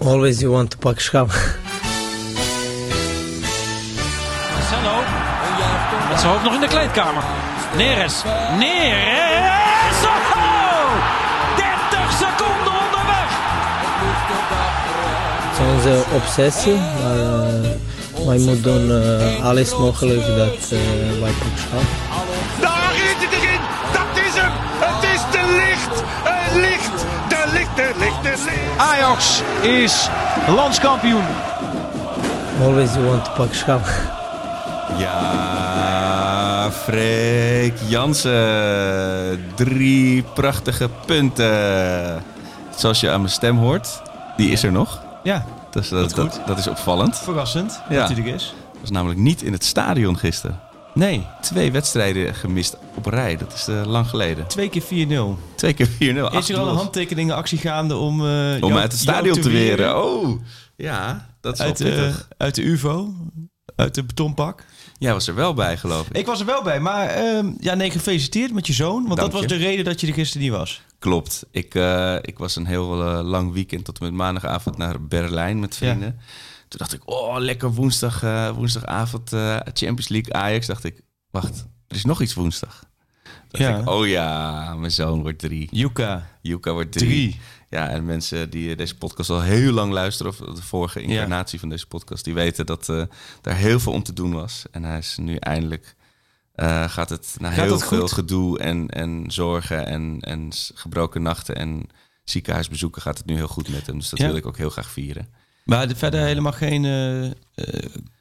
Always you want to pak schap. Marcelo. Met zijn hoofd nog in de kleedkamer. Neres. Neres. Oh! 30 seconden onderweg. Het is onze obsessie, maar uh, wij moeten doen uh, alles mogelijk dat uh, wij pak Ajax is landskampioen. Always you want to pak schap. Ja, Freek Jansen. Drie prachtige punten. Zoals je aan mijn stem hoort, die is er nog. Ja, Dat is, dat, dat, dat is opvallend. verrassend. Ja. Natuurlijk is. was namelijk niet in het stadion gisteren. Nee, Twee wedstrijden gemist op rij. Dat is eh, lang geleden. twee keer 4-0. Twee keer 4-0. Is er al een handtekeningenactie gaande om... eh, Om jou- uit het stadion te weren. Oh, ja, dat is Uit, de, pittig. uit de UVO, uit de betonpak. Jij was er wel bij, geloof ik. Ik was er wel bij, maar ehm, ja, nee, gefeliciteerd met je zoon. Want Dank dat was je. de reden dat je er gisteren niet was. Klopt. Ik, ik was een heel lang weekend tot en met maandagavond naar Berlijn met vrienden. Toen dacht ik, oh, lekker woensdag, eh, woensdagavond eh, Champions League Ajax. Dacht ik, wacht, er is nog iets woensdag. Dacht Ja. ik, oh ja, mijn zoon wordt drie. Yuka. Yuka wordt drie. Drie. Ja, en mensen die deze podcast al heel lang luisteren, of de vorige incarnatie van deze podcast, die weten dat eh daar heel veel om te doen was. En hij is nu eindelijk, eh, gaat het na Gaat heel het goed? veel gedoe en, en zorgen en, en gebroken nachten en ziekenhuisbezoeken, gaat het nu heel goed met hem. Dus dat Ja. wil ik ook heel graag vieren. Maar de- verder helemaal geen eh, eh,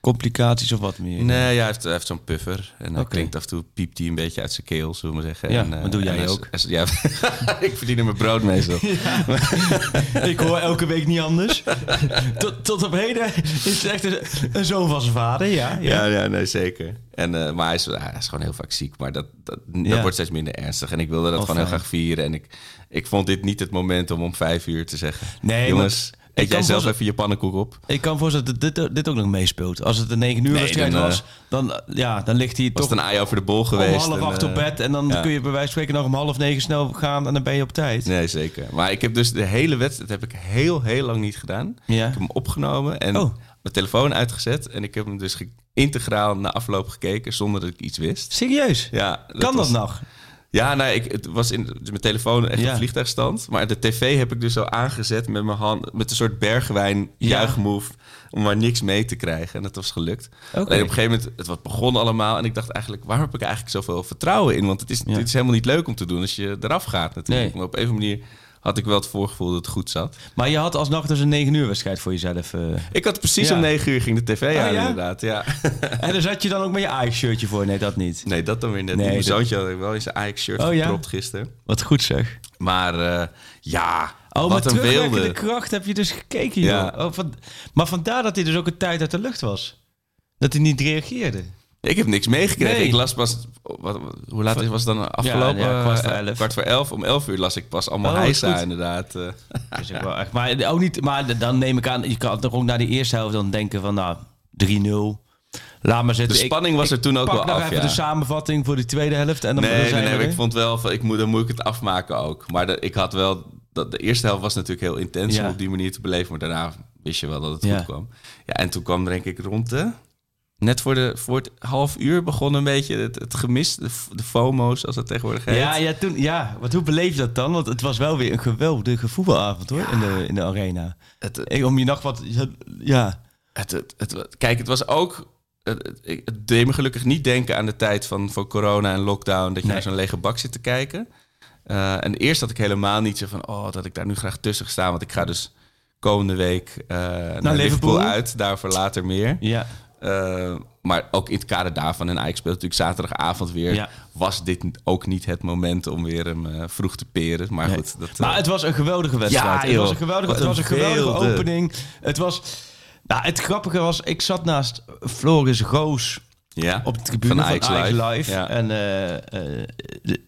complicaties of wat meer? Nee, ja, hij heeft, hij heeft zo'n puffer. En Oké. klinkt af en toe, piept hij een beetje uit zijn keel, zullen we maar zeggen. Ja, en, eh, maar doe jij is- ook. is- ja, ik verdien er mijn brood mee zo. Ik hoor elke week niet anders. tot, tot op heden is het echt een, een zoon van zijn vader, ja. Ja, ja, nee, zeker. En, maar hij is, hij is gewoon heel vaak ziek. Maar dat, dat, dat Ja. wordt steeds minder ernstig. En ik wilde dat gewoon heel graag vieren. En ik, ik vond dit niet het moment om om vijf uur te zeggen... Nee, jongens, eet jij zelf even je pannenkoek op? Ik kan voorstellen dat dit, dit ook nog meespeelt. Als het een 9 uur wedstrijd dan, eh, was, dan, eh, ja, dan ligt hij Was toch het een ei over de bol om geweest? half en, acht eh, op bed. En dan ja. kun je bij wijze van spreken nog om half negen snel gaan en dan ben je op tijd. Nee, zeker. Maar ik heb dus de hele wedstrijd heb ik heel, heel lang niet gedaan. Ja. Ik heb hem opgenomen en Oh. mijn telefoon uitgezet. En ik heb hem dus integraal na afloop gekeken zonder dat ik iets wist. Serieus? Ja, kan was- dat nog? Ja, nou, ik, het was in dus mijn telefoon echt Ja. op vliegtuigstand. Maar de tv heb ik dus al aangezet met mijn hand, met een soort bergwijn Ja. juichmove. Om maar niks mee te krijgen. En dat was gelukt. Alleen op een gegeven moment, het wat begon allemaal. En ik dacht eigenlijk, waar heb ik eigenlijk zoveel vertrouwen in? Want het is, Ja. dit is helemaal niet leuk om te doen als je eraf gaat natuurlijk. Nee. Maar op een of andere manier had ik wel het voorgevoel dat het goed zat. Maar je had alsnog dus een 9 uur wedstrijd voor jezelf. eh. Ik had precies Ja. om negen uur ging de tv aan ja? inderdaad. Ja. En dan zat je dan ook met je Ajax-shirtje voor? Nee, dat niet. Nee, dat dan weer net. Nee, niet. Mijn dat- zoontje had ik wel in zijn Ajax-shirt Oh, ja? gepropt gisteren. Wat goed zeg. Maar eh, ja, Oh, wat met een wilde. kracht heb je dus gekeken, Ja. joh. Oh, van, maar vandaar dat hij dus ook een tijd uit de lucht was. Dat hij niet reageerde. Ik heb niks meegekregen. Nee. Ik las pas... Wat, hoe laat was het dan afgelopen? Ja, ja, kwart voor Eh, elf. kwart voor elf. Om elf uur las ik pas allemaal Oh, inderdaad. Dus ik wel echt, maar ook niet. Maar dan neem ik aan, je kan toch ook naar de eerste helft dan denken van, nou, 3-0. Laat maar de zitten. Ik- spanning was er toen ook wel nog af. even Ja. de samenvatting voor de tweede helft. En dan Nee, nee, zijn nee, ik vond wel van, ik moet, dan moet ik het afmaken ook. Maar de, ik had wel, dat, de eerste helft was natuurlijk heel intens Ja. om op die manier te beleven. Maar daarna wist je wel dat het Ja. goed kwam. Ja, en toen kwam denk ik rond de, net voor, de, voor het half uur begon een beetje het, het gemis, de, FOMO's als dat tegenwoordig heet. Ja, ja, toen, ja, wat hoe beleef je dat dan? Want het was wel weer een geweldige voetbalavond hoor, in, de, in de arena. Het, het, Ik, om je nog wat... Ja, het, kijk, het was ook... Het, deed me gelukkig niet denken aan de tijd van, van corona en lockdown... dat je Nee. naar zo'n lege bak zit te kijken. Eh, en eerst had ik helemaal niet zo van... oh, dat ik daar nu graag tussen ga staan. Want ik ga dus komende week eh, naar, Liverpool. Liverpool. uit. Daarvoor later meer. ja. Eh, maar ook in het kader daarvan... en Ajax speelt natuurlijk zaterdagavond weer... Ja. was dit ook niet het moment om weer hem eh, vroeg te peren. Maar Nee. goed, dat... eh, Maar het was een geweldige wedstrijd. Ja, het was een geweldige, Wat het was een geweldige opening. Het was... Nou, het grappige was, ik zat naast Floris Roos Ja, op de tribune van Ajax, Ajax Live. Live. Ja. En uh, uh,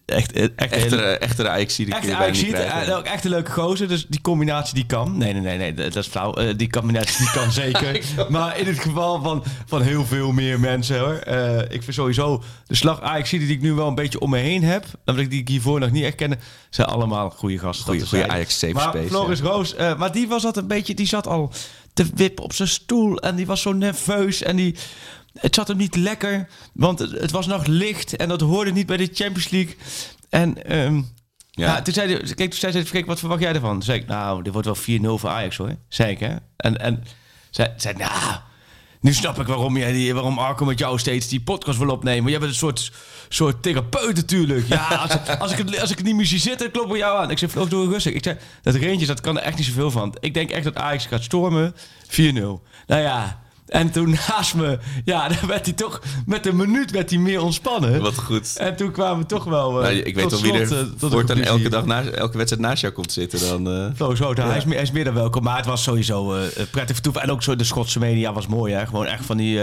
echt, echt echtere, echtere Ajax die echt, Ajax uh, ook echt een leuke gozer. Dus die combinatie die kan. Nee, nee, nee, nee dat is flauw. Uh, die combinatie die kan zeker. maar in het geval van, van heel veel meer mensen hoor. ik vind sowieso de slag Ajax die ik nu wel een beetje om me heen heb. Die ik hiervoor nog niet echt kende. Zijn allemaal goede gasten. Goede, goede Ajax safe maar space. Floris ja. Roos, maar die was dat een beetje. Die zat al te wippen op zijn stoel. En die was zo nerveus. En die het zat hem niet lekker, want het, was nog licht en dat hoorde niet bij de Champions League. En um, ja. toen zei hij, kijk, toen zei hij, wat verwacht jij ervan? Toen zei ik, nou, dit wordt wel 4-0 voor Ajax hoor. Zei ik, hè? En, en zei, zei nou, nu snap ik waarom, jij, waarom Arco met jou steeds die podcast wil opnemen. Jij bent een soort, soort therapeut natuurlijk. Ja, als, als, ik het, als ik niet meer zie zitten, klopt bij jou aan. Ik zei, vloog door rustig. Ik zei, dat Reentjes, dat kan er echt niet zoveel van. Ik denk echt dat Ajax gaat stormen. 4-0. Nou ja, en toen naast me, ja, dan werd hij toch met een minuut werd hij meer ontspannen. Wat goed. En toen kwamen we toch wel. Uh, nou, ik weet wie er uh, dan elke dag elke wedstrijd naast jou komt zitten. Dan, uh, Flo, zo, ja. hij, is hij is meer dan welkom. Maar het was sowieso prettig vertoeven. En ook zo de Schotse media was mooi, hè? Gewoon echt van die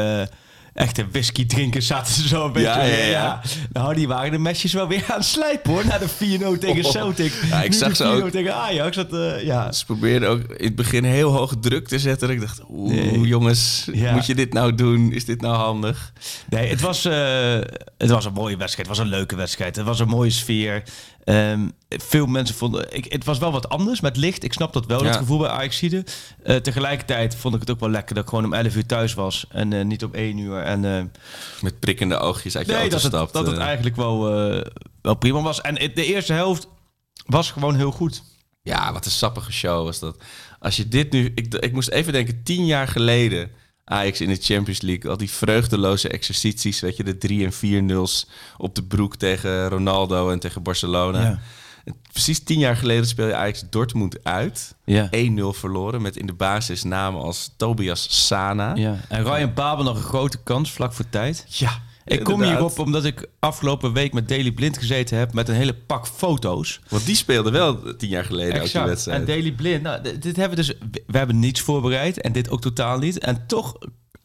echte whisky drinken zaten ze zo een beetje. Ja, ja, ja. Nou, die waren de mesjes wel weer aan het slijpen hoor. Na de 4-0 tegen oh. Celtic. Ja, ik zag ze ook. tegen Ajax. Dat, uh, ja. Ze probeerden ook in het begin heel hoog druk te zetten. Ik dacht, oeh, jongens, moet je dit nou doen? Is dit nou handig? Nee, het was, uh, het was een mooie wedstrijd. Het was een leuke wedstrijd. Het was een mooie sfeer. Um, veel mensen vonden... Ik, het was wel wat anders met licht. Ik snap dat wel, het gevoel bij Ajaxide. Uh, tegelijkertijd vond ik het ook wel lekker dat ik gewoon om 11 uur thuis was. En uh, niet om 1 uur. En, uh, met prikkende oogjes uit je nee, auto dat stapt. Dat het eigenlijk wel, wel prima was. En de eerste helft was gewoon heel goed. Ja, wat een sappige show was dat. Als je dit nu... Ik, ik moest even denken, tien jaar geleden Ajax in de Champions League. Al die vreugdeloze exercities, weet je, de 3 en 4 nuls op de broek tegen Ronaldo en tegen Barcelona. Ja. Precies tien jaar geleden speel je Ajax Dortmund uit. Ja. 1-0 verloren met in de basis namen als Tobias Sana. Ja. En Ryan Babel nog een grote kans vlak voor tijd. Ja, ik kom hierop omdat ik afgelopen week met Daily Blind gezeten heb met een hele pak foto's. Want die speelde wel tien jaar geleden exact. ook die wedstrijd. En Daily Blind, nou, dit hebben we dus, we hebben niets voorbereid en dit ook totaal niet. En toch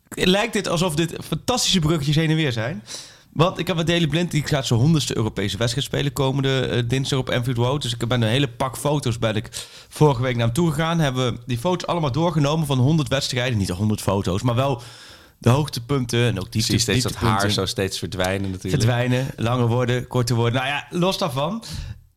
lijkt dit alsof dit fantastische bruggetjes heen en weer zijn. Want ik heb met Daily Blind, die gaat zijn honderdste Europese wedstrijd spelen komende uh, dinsdag op Enfield Road. Dus ik ben een hele pak foto's ben ik vorige week naar hem toe gegaan. Hebben we die foto's allemaal doorgenomen van 100 wedstrijden. Niet 100 foto's, maar wel de hoogtepunten en ook die steeds dat haar zo steeds verdwijnen natuurlijk. Verdwijnen, langer worden, korter worden. Nou ja, los daarvan.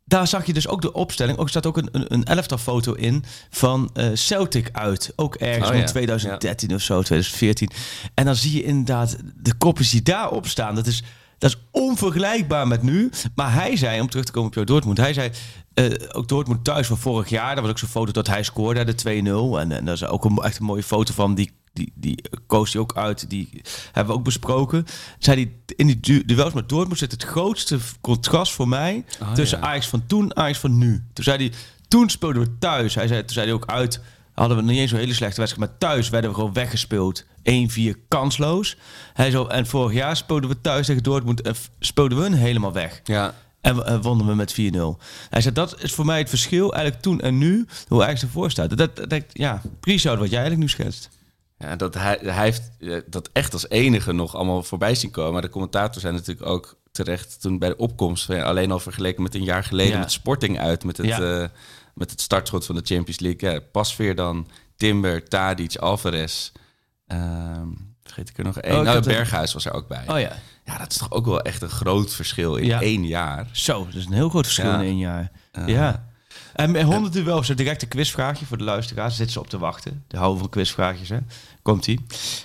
Daar zag je dus ook de opstelling. Ook staat ook een, een, een elftal foto in van uh, Celtic uit. Ook ergens oh, ja. 2013 of zo, 2014. En dan zie je inderdaad de koppels die daarop staan. Dat is, dat is onvergelijkbaar met nu. Maar hij zei, om terug te komen op jouw Dortmund. Hij zei, uh, ook Dortmund thuis van vorig jaar. Daar was ook zo'n foto dat hij scoorde, de 2-0. En, en daar is ook een, echt een mooie foto van. Die die, die koos hij ook uit. Die hebben we ook besproken. Zei die in die du duels met Dortmund zit het grootste contrast voor mij oh, tussen ja. Ajax van toen, Ajax van nu. Toen zei hij, toen speelden we thuis. Hij zei, toen zei hij ook uit. Hadden we niet eens zo'n hele slechte wedstrijd, maar thuis werden we gewoon weggespeeld. 1-4 kansloos. Hij zo, en vorig jaar speelden we thuis tegen Dortmund en speelden we hun helemaal weg. Ja. En, en wonnen we met 4-0. Hij zei, dat is voor mij het verschil eigenlijk toen en nu, hoe Ajax ervoor staat. Dat, dat, ja, pre-show wat jij eigenlijk nu schetst. Ja, dat hij, hij heeft eh, dat echt als enige nog allemaal voorbij zien komen. Maar de commentators zijn natuurlijk ook terecht toen bij de opkomst. Alleen al vergeleken met een jaar geleden met Sporting uit. Met het, ja. uh, met het startschot van de Champions League. Ja, Pasveer dan, Timber, Tadic, Alvarez. Uh, vergeet ik er nog één. Oh, nou, Berghuis was er ook bij. Oh ja. Ja, dat is toch ook wel echt een groot verschil in één jaar. Zo, dat is een heel groot verschil in één jaar. Uh, ja. En 100 wel zo direct een quizvraagje voor de luisteraars. Zitten ze op te wachten. De houden van quizvraagjes, hè. Komt-ie.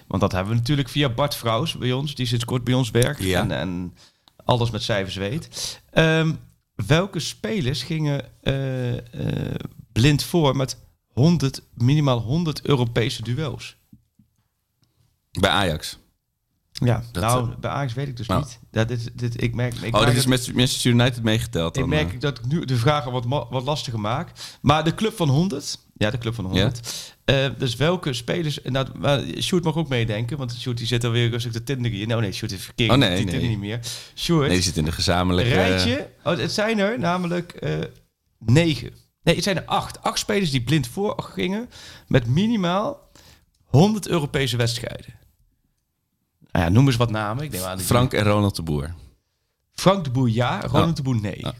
Want dat hebben we natuurlijk via Bart Vrouws bij ons. Die zit kort bij ons werk. Ja. En, en alles met cijfers weet. Um, welke spelers gingen uh, uh, blind voor met 100, minimaal 100 Europese duels? Bij Ajax. Ja, dat, nou, uh, bij Ajax weet ik dus nou. niet. Dat is, dit, ik merk, ik oh, dit is met Manchester United meegeteld dan? Ik merk uh. dat ik nu de vragen wat, wat lastiger maak. Maar de club van 100, ja, de club van 100. Yeah. Uh, dus welke spelers... Nou, Sjoerd mag ook meedenken, want Sjoerd die zit alweer rustig te tinderen. Nou nee, Sjoerd is verkeerd. Oh nee, die nee. niet meer. Sjoerd... Nee, die zit in de gezamenlijke... Rijtje. Oh, het zijn er namelijk negen. Nee, het zijn er acht. Acht spelers die blind voor gingen met minimaal 100 Europese wedstrijden. Nou ja, noem eens wat namen. Ik denk aan Frank en Ronald de Boer. Frank de Boer ja, Ronald de Boer nee. Oh.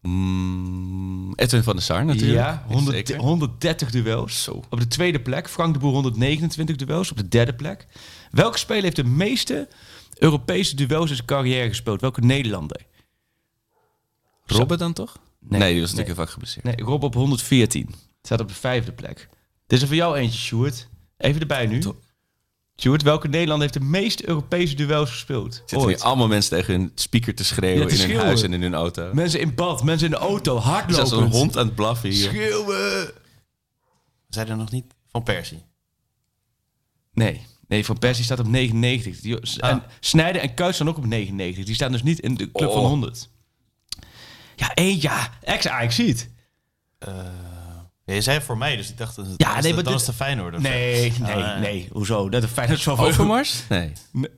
Mm, Edwin van der Sar natuurlijk. Ja, 100, Zeker. 130 duels. Zo. Op de tweede plek. Frank de Boer 129 duels. Op de derde plek. Welke speler heeft de meeste Europese duels in zijn carrière gespeeld? Welke Nederlander? Robben dan toch? Nee. Nee, die was Nee. natuurlijk vaak geblesseerd. Nee, Rob op 114. Staat op de vijfde plek. Dit is er voor jou eentje, Sjoerd. Even erbij nu. Sjoerd, welke Nederlander heeft de meeste Europese duels gespeeld? Zitten Ooit? nu allemaal mensen tegen hun speaker te schreeuwen Ja, te in hun huis en in hun auto. Mensen in bad, mensen in de auto, hardlopen. staat zo'n hond aan het blaffen hier. Schreeuwen. Zijn er nog niet van Persie? Nee, nee, Van Persie staat op 99. Die, en Snijder en Kuit staan ook op 99. Die staan dus niet in de club Oh. van 100. Ja, één, ja, ex-Ajax ziet. Ja, je zei voor mij, dus ik dacht, dat Ja, nee, de- maar dan dit- is de Feyenoord. zo. Nee, nee, Ah, nee. Hoezo? Dat is Feyenoord zoveel... Overmars? Nee.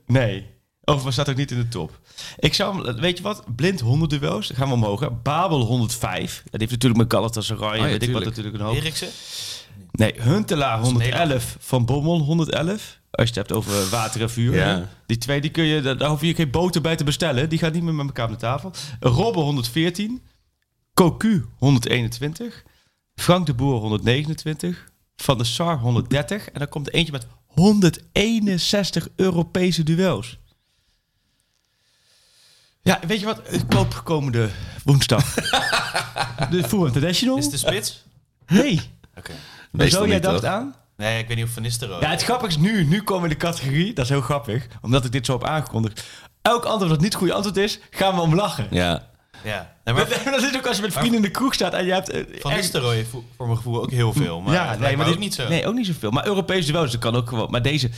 Nee. Overmars staat ook niet in de top. Ik zou, hem- weet je wat? Blind 100 duels, dan gaan we omhoog. hè. Babel 105. Dat heeft natuurlijk met Galatasaray Oh ja, weet ik wat tuurlijk. natuurlijk een hoop. Eriksen? Nee, Huntelaar is 111, Van Bommel 111. Als je het hebt over water en vuur. Ja. Die twee, die kun je, daar hoef je geen boter bij te bestellen. Die gaan niet meer met elkaar op de tafel. Robben 114. Cocu 121. Frank de Boer 129. Van der Sar 130. En dan komt er eentje met 161 Europese duels. Ja, weet je wat? Ik koop komende woensdag. de Full International. Is het de spits? Nee. Oké. Meestal Zo, jij dacht toch? aan? Nee, ik weet niet of Van Nistelrooy... Ja, het grappige is nu, nu komen we in de categorie, dat is heel grappig, omdat ik dit zo heb aangekondigd. Elk antwoord dat niet het goede antwoord is, gaan we om lachen. Ja. Ja. Nee, maar dat is ook als je met vrienden in de kroeg staat en je hebt... eh, Van echt- Nistelrooy voor mijn gevoel ook heel veel. Maar ja, nee, maar dit, ook niet zo. Nee, ook niet zoveel. Maar Europees duels, dat kan ook gewoon. Maar deze,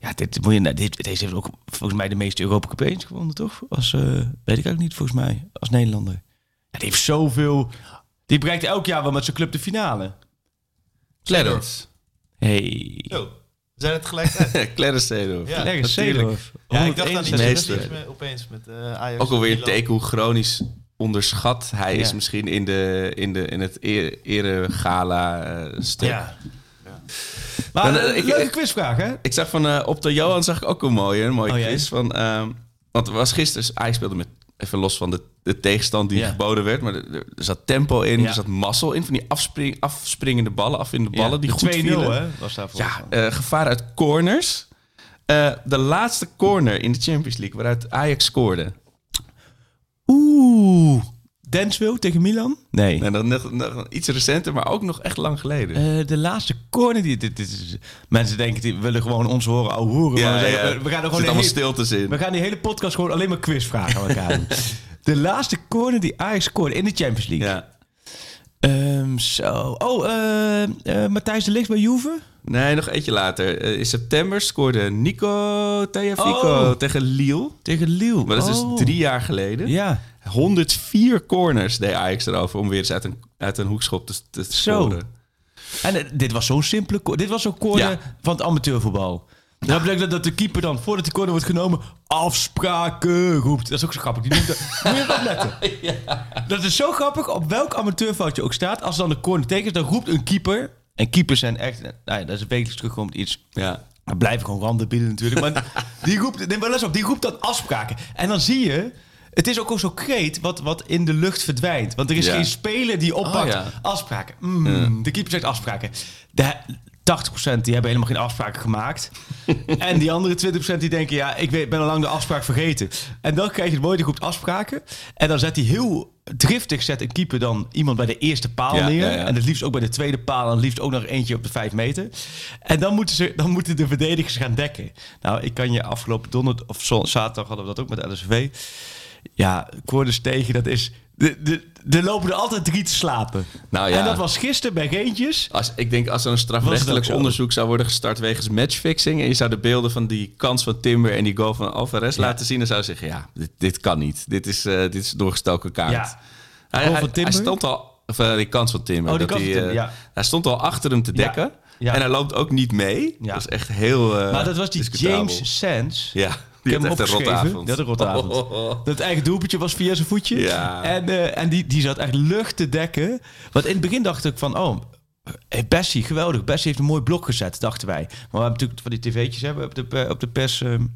ja, dit moet je, nou, dit, deze heeft ook volgens mij de meeste Europa Cup gewonnen, toch? Als, eh, weet ik eigenlijk niet, volgens mij, als Nederlander. Ja, die heeft zoveel... Die bereikt elk jaar wel met zijn club de finale. Clarence. Hey. Zo, we zijn het gelijk uit. Clarence Seedorf. Ja. Natuurlijk. Seedorf. Ja, ik dacht aan die 161. meeste. meeste. opeens met eh Ajax. Ook alweer teken hoe chronisch onderschat hij Ja. is misschien in, de, in, de, in het ere, eregala eh, stuk. Ja. Maar Dan, eh, een ik- leuke ik- quizvraag, hè? Ik zag van eh, op de Johan zag ik ook een mooie, een mooie Oh, quiz. Van, ehm, want het was gisteren, Ajax speelde met, even los van de, de tegenstand die Ja. geboden werd. Maar er, er zat tempo in, Ja. er zat mazzel in. Van die afspring, afspringende ballen, af in de ballen die goed 2-0, vielen. hè? Was daarvoor. Ja, eh, gevaar uit corners. Eh, de laatste corner in de Champions League waaruit Ajax scoorde. Oeh. Denswil tegen Milan? Nee. Dan nog, nog iets recenter, maar ook nog echt lang geleden. Eh, de laatste corner die dit, dit is, mensen denken die willen gewoon ons horen ouwe hoeren. maar we, zeggen, we gaan er gewoon allemaal stiltes in. we gaan die hele podcast gewoon alleen maar quizvragen aan elkaar doen. De laatste corner die Ajax scoorde in de Champions League. Ja. Ehm, zo. Oh, eh, eh, Matthijs de Ligt bij Juve? Nee, nog eentje later. Eh, in september scoorde Nico Tagliafico Oh. tegen Lille. Tegen Lille. Maar dat is Oh. dus drie jaar geleden. Ja. 104 corners deed Ajax erover om weer eens uit een, uit een hoekschop te, te Zo. scoren. En eh, dit was zo'n simpele Dit was zo'n corner Ja. van het amateurvoetbal. Dan betekent dat de keeper dan, voordat die corner wordt genomen, afspraken roept. Dat is ook zo grappig. Die noemt dat, moet je op opletten. Dat is zo grappig, op welk amateurfout je ook staat. Als dan de corner tekent, dan roept een keeper. En keepers zijn echt, nou ja, dat is wekelijks terugkomt iets. Ja. Maar blijven gewoon randen binnen natuurlijk. Maar die roept, neem wel eens op, die roept dan afspraken. En dan zie je, het is ook al zo kreet wat, wat in de lucht verdwijnt. Want er is Ja. geen speler die oppakt Oh, ja. afspraken. Mm, De keeper zegt afspraken. De 80% die hebben helemaal geen afspraken gemaakt. en die andere 20% die denken, ja, ik ben al lang de afspraak vergeten. En dan krijg je het mooie, die roept afspraken. En dan zet hij heel driftig, zet een keeper dan iemand bij de eerste paal Ja, neer. ja, ja. En het liefst ook bij de tweede paal. En het liefst ook nog eentje op de 5 meter. En dan moeten, ze, dan moeten de verdedigers gaan dekken. Nou, ik kan je afgelopen donderdag of zaterdag hadden we dat ook met LSV. Ja, corners tegen, dat is... De, de, er lopen er altijd drie te slapen. Nou ja. En dat was gisteren bij Geentjes. Als, ik denk als er een strafrechtelijk onderzoek zou worden gestart wegens matchfixing... en je zou de beelden van die kans van Timber en die goal van Alvarez laten zien... dan zou je zeggen, ja, dit, dit kan niet. Dit is, eh, dit is doorgestoken kaart. Ja. Hij, Timber? stond al... Of, eh, die kans van Timmer. Oh, die dat kans hij, Timber, eh, ja. Hij stond al achter hem te dekken. En hij loopt ook niet mee. Dat is echt heel Maar dat was die discutabel. James Sands. Ja, Ik die heb had hem opgeschreven. avond. Die had een rotte avond. Oh, oh, oh. Dat eigen doelpuntje was via zijn voetje. Ja. En, eh, en die, die zat echt lucht te dekken. Want in het begin dacht ik van... Oh, Bessie, geweldig. Bessie heeft een mooi blok gezet, dachten wij. Maar we hebben natuurlijk van die tv'tjes hebben op de, pe- op de pers... ehm,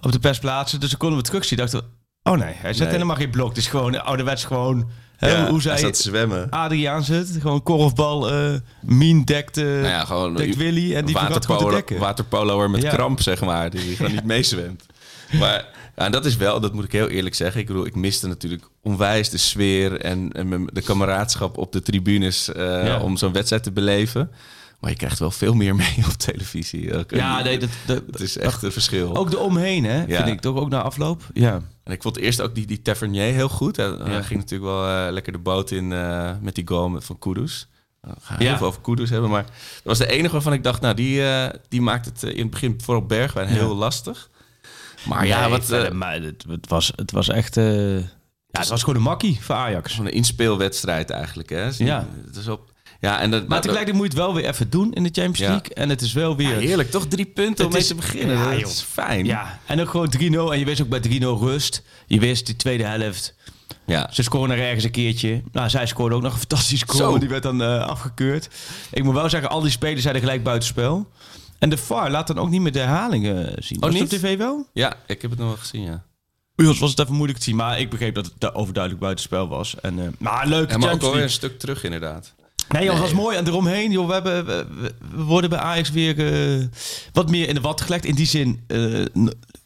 op de persplaatsen. Dus dan konden we terugzien. Dachten we, oh nee, hij zet Nee. helemaal geen blok. Het is gewoon ouderwets gewoon... hè, Ja, hoe hij zij zat zwemmen. Adriaan zit. Gewoon korfbal, eh Mien dekt, Nou ja, gewoon dekt Willy. En die waterpolo, dekken. waterpoloer met Ja. kramp, zeg maar. Die gewoon niet meezwemt. Maar ja, en dat is wel, dat moet ik heel eerlijk zeggen. Ik bedoel, ik miste natuurlijk onwijs de sfeer en, en de kameraadschap op de tribunes eh, Ja. om zo'n wedstrijd te beleven. Maar je krijgt wel veel meer mee op televisie. Ook, Ja, nee, dat, dat, dat is echt een verschil. ook de omheen, hè, Ja. vind ik. Toch ook na afloop. Ja. En ik vond eerst ook die, die Tavernier heel goed. Hij, ging natuurlijk wel eh, lekker de boot in eh, met die goal met- van Kudus. We gaan heel Ja. veel over Kudus hebben. Maar dat was de enige waarvan ik dacht, nou, die, eh, die maakt het in het begin vooral Bergwijn heel lastig. Maar ja, wat, verder, maar het, het, was, het was echt... ja, het was gewoon een makkie voor Ajax. zo'n inspeelwedstrijd eigenlijk. Hè? Ja. Het is op, ja, en dat, Maar tegelijkertijd moet je het wel weer even doen in de Champions. League. En het is wel weer... Heerlijk, toch drie punten om mee te beginnen. Ja, dat is fijn. Ja, en ook gewoon 3-0. En je wist ook bij 3-0 rust. Je wist die tweede helft. Ja. Ze scoren er ergens een keertje. Nou, zij scoorde ook nog een fantastische goal. Die werd dan eh, afgekeurd. Ik moet wel zeggen, al die spelers zijn er gelijk buitenspel. En de VAR laat dan ook niet meer de herhalingen zien. Was het niet? op tv wel? ja, ik heb het nog wel gezien, ja. Bij ons was het even moeilijk te zien. Maar ik begreep dat het overduidelijk buitenspel was. En, eh maar leuk, Ja, maar ook alweer een stuk terug inderdaad. Nee, joh, dat was mooi. En eromheen, joh, we, hebben, we, worden bij Ajax weer eh, wat meer in de wat gelegd. In die zin, eh,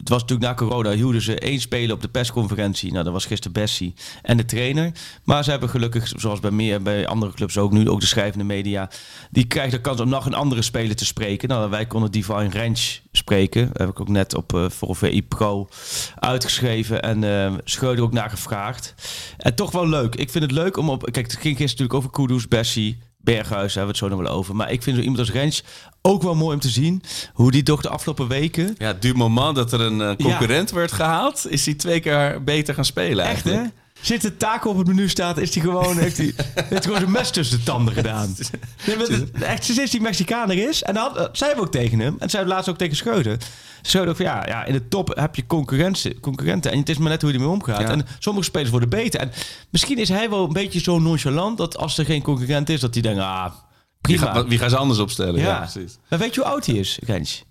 het was natuurlijk na corona, hielden ze één speler op de persconferentie. Nou, dat was gisteren Bessie en de trainer. Maar ze hebben gelukkig, zoals bij meer bij andere clubs ook nu, ook de schrijvende media, die krijgt de kans om nog een andere speler te spreken. Nou, wij konden Divine Ranch spreken. heb ik ook net op eh voor VI Pro uitgeschreven en eh Schreuder ook naar gevraagd. En toch wel leuk. Ik vind het leuk om op... Kijk, het ging gisteren natuurlijk over Kudus, Bessie, Berghuis, daar hebben we het zo nog wel over. Maar ik vind zo iemand als Rens ook wel mooi om te zien hoe die toch de afgelopen weken... Ja, du moment dat er een eh, concurrent werd gehaald, is hij twee keer beter gaan spelen Echt, eigenlijk. hè? Zit de taak op het menu staat, is hij gewoon, heeft hij, heeft hij gewoon zijn mes tussen de tanden gedaan. Nee, het- echt, sinds die Mexicaner is, en dat dat zeiden we ook tegen hem, en zei laatst ook tegen Schreuder. Schreuder ook van, ja, ja, in de top heb je concurrentie, concurrenten, en het is maar net hoe je ermee omgaat. Ja. En sommige spelers worden beter. En misschien is hij wel een beetje zo nonchalant, dat als er geen concurrent is, dat hij denkt, ah, Wie, prima. gaat, wie gaan ze anders opstellen? Ja, ja. precies. maar weet je hoe oud hij is, Rens?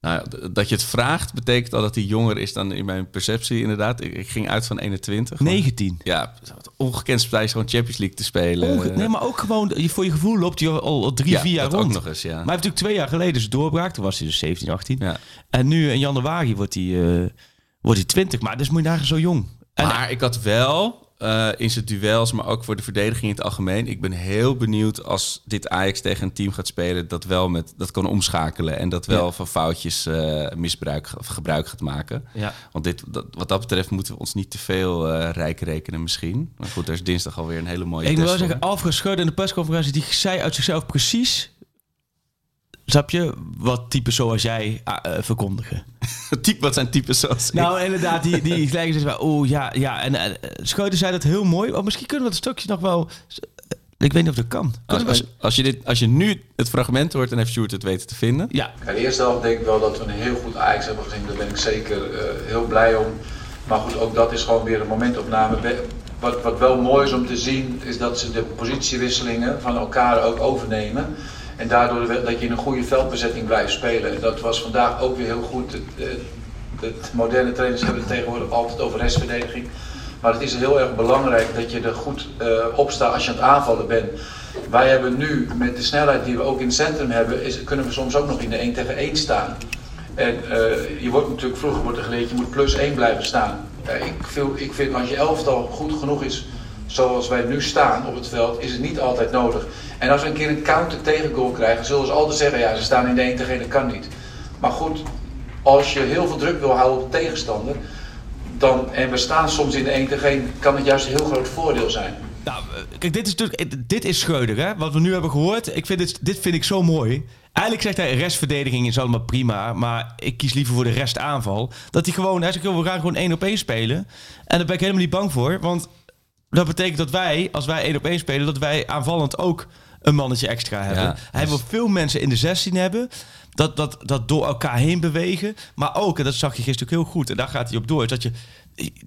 Nou, dat je het vraagt, betekent al dat hij jonger is dan in mijn perceptie, inderdaad. Ik, ik ging uit van 21. gewoon- 19. Ja, ongekend prijs gewoon Champions League te spelen. Onge- nee, maar ook gewoon, voor je gevoel loopt hij al, al drie, ja, vier jaar rond. ook nog eens, ja. Maar hij heeft natuurlijk twee jaar geleden zijn doorbraak. Toen was hij dus 17, 18. ja. En nu in januari wordt hij, eh, wordt hij 20. Maar dus moet je daar zo jong. En, Maar ik had wel eh, in zijn duels, maar ook voor de verdediging in het algemeen. Ik ben heel benieuwd als dit Ajax tegen een team gaat spelen dat wel met dat kan omschakelen en dat wel Ja. van foutjes eh, misbruik of gebruik gaat maken. ja. Want dit, dat, wat dat betreft moeten we ons niet te veel eh, rijk rekenen misschien. Maar goed, er is dinsdag alweer een hele mooie Ik voor. zeggen, Alfred Schreuder in de persconferentie, die zei uit zichzelf precies... Snap je? Wat types zoals jij ah, eh, verkondigen. Type, wat zijn types zoals ik? Nou, inderdaad, die, die gelijk is van, oh ja, ja. En eh, Schreuder zei dat heel mooi. Oh, misschien kunnen we dat stukje nog wel... Ik weet niet of dat kan. als, als, als je dit, als je nu het fragment hoort, dan heeft Sjoerd het weten te vinden. Ja, In de eerste helft denk ik wel dat we een heel goed Ajax hebben gezien. Daar ben ik zeker eh, heel blij om. Maar goed, ook dat is gewoon weer een momentopname. Wat, wat wel mooi is om te zien, is dat ze de positiewisselingen van elkaar ook overnemen. En daardoor dat je in een goede veldbezetting blijft spelen. En dat was vandaag ook weer heel goed. Het, eh, de moderne trainers hebben het tegenwoordig altijd over restverdediging. Maar het is heel erg belangrijk dat je er goed eh, op staat als je aan het aanvallen bent. Wij hebben nu, met de snelheid die we ook in het centrum hebben, is, kunnen we soms ook nog in de 1 tegen 1 staan. En eh, je wordt natuurlijk, vroeger wordt er geleerd, je moet plus 1 blijven staan. Ik, vind, ik vind als je elftal goed genoeg is, zoals wij nu staan op het veld, is het niet altijd nodig. En als we een keer een counter tegengoal krijgen, zullen ze altijd zeggen, ja ze staan in de 1 tegen 1, dat kan niet. Maar goed, als je heel veel druk wil houden op de tegenstander, dan, en we staan soms in de 1 tegen 1, kan het juist een heel groot voordeel zijn. Nou, eh, kijk, dit is natuurlijk, dit is Schreuder, hè? Wat we nu hebben gehoord. Ik vind dit, dit vind ik zo mooi. Eigenlijk zegt hij, restverdediging is allemaal prima, maar ik kies liever voor de restaanval. Dat hij gewoon, hij zegt, we gaan gewoon één op één spelen. En daar ben ik helemaal niet bang voor, want dat betekent dat wij, als wij één op één spelen, dat wij aanvallend ook een mannetje extra hebben. Ja, hij wil veel mensen in de 16 hebben. Dat, dat, dat door elkaar heen bewegen. Maar ook, en dat zag je gisteren ook heel goed, en daar gaat hij op door, is dat je.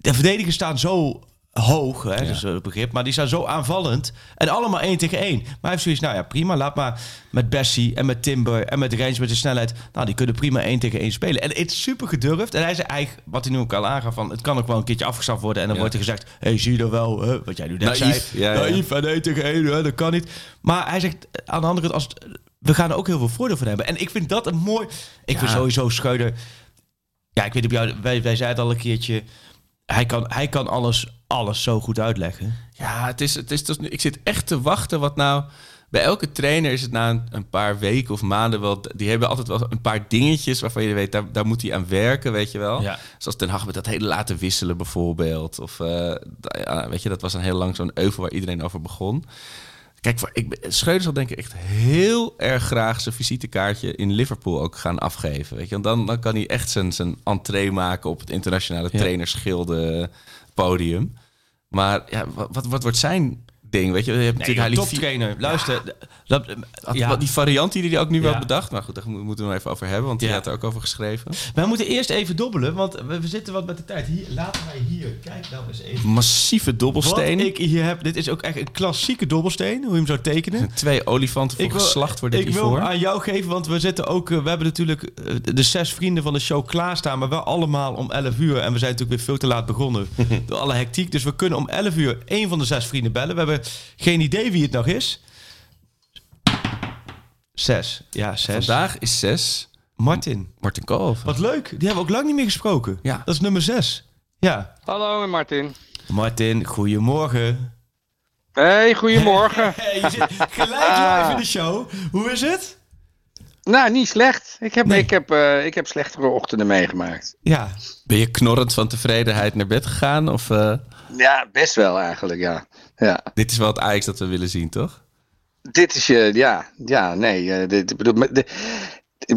De verdedigers staan zo hoog, hè, dus het begrip. Maar die zijn zo aanvallend. En allemaal één tegen één. Maar hij heeft zoiets, nou ja, prima. Laat maar met Bessie en met Timber en met Range met de snelheid. Nou, die kunnen prima één tegen één spelen. En het is super gedurfd. En hij zei eigenlijk, wat hij nu ook al aangaf, van het kan ook wel een keertje afgeschaft worden. En dan wordt er gezegd, hey, zie je er wel, hè, wat jij nu net Naïef, zei. ja, ja. Naïef en één tegen één, hè, dat kan niet. Maar hij zegt, aan de andere kant, als het- we gaan er ook heel veel voordeel van hebben. En ik vind dat een mooi... Ik vind sowieso Schreuder... Ja, ik weet op jou, wij, wij zeiden al een keertje... Hij kan, hij kan alles, alles zo goed uitleggen. Ja, het is, het is dus nu, ik zit echt te wachten wat nou... Bij elke trainer is het na een, een paar weken of maanden wel... Die hebben altijd wel een paar dingetjes waarvan je weet... Daar, daar moet hij aan werken, weet je wel. Ja. Zoals Ten Hag met dat hele laten wisselen bijvoorbeeld. Of, eh, weet je, dat was een heel lang zo'n euvel waar iedereen over begon. Kijk, ik, Schreuder zal denk ik echt heel erg graag zijn visitekaartje in Liverpool ook gaan afgeven. Weet je? Want dan, dan kan hij echt zijn, zijn entree maken op het internationale Ja. trainerschilde podium. Maar ja, wat, wat, wat wordt zijn ding? Weet je, je hebt Nee, natuurlijk toptrainer. Luister, dat, ja, Die variant die hij ook nu wel bedacht. Maar goed, daar moeten we nog even over hebben. Want hij had er ook over geschreven. wij moeten eerst even dobbelen, want we, we zitten wat met de tijd. Hier, laten wij hier, kijk nou eens even. Massieve Wat dobbelsteen. ik hier heb, dit is ook echt een klassieke dobbelsteen, hoe je hem zou tekenen. Twee olifanten voor geslacht worden ik wil hiervoor. hem aan jou geven, want we zitten ook, eh, we hebben natuurlijk eh, de zes vrienden van de show klaarstaan, maar wel allemaal om 11 uur. En we zijn natuurlijk weer veel te laat begonnen door alle hectiek. Dus we kunnen om 11 uur één van de zes vrienden bellen. We hebben geen idee wie het nog is. Zes. Ja, zes. Vandaag is zes. Martin. Martin Koolhoven. Wat leuk. Die hebben we ook lang niet meer gesproken. Ja. Dat is nummer zes. Ja. Hallo Martin. Martin, goedemorgen. Hey, goedemorgen. Hey, je zit gelijk live in de show. Hoe is het? nou, niet slecht. Ik heb, Nee. ik, heb, eh, ik heb slechtere ochtenden meegemaakt. Ja. Ben je knorrend van tevredenheid naar bed gegaan? Of eh, Ja, best wel eigenlijk, ja. Ja. dit is wel het Ajax dat we willen zien, toch? Dit is je, ja, ja, nee. eh, dit, bedoel, de-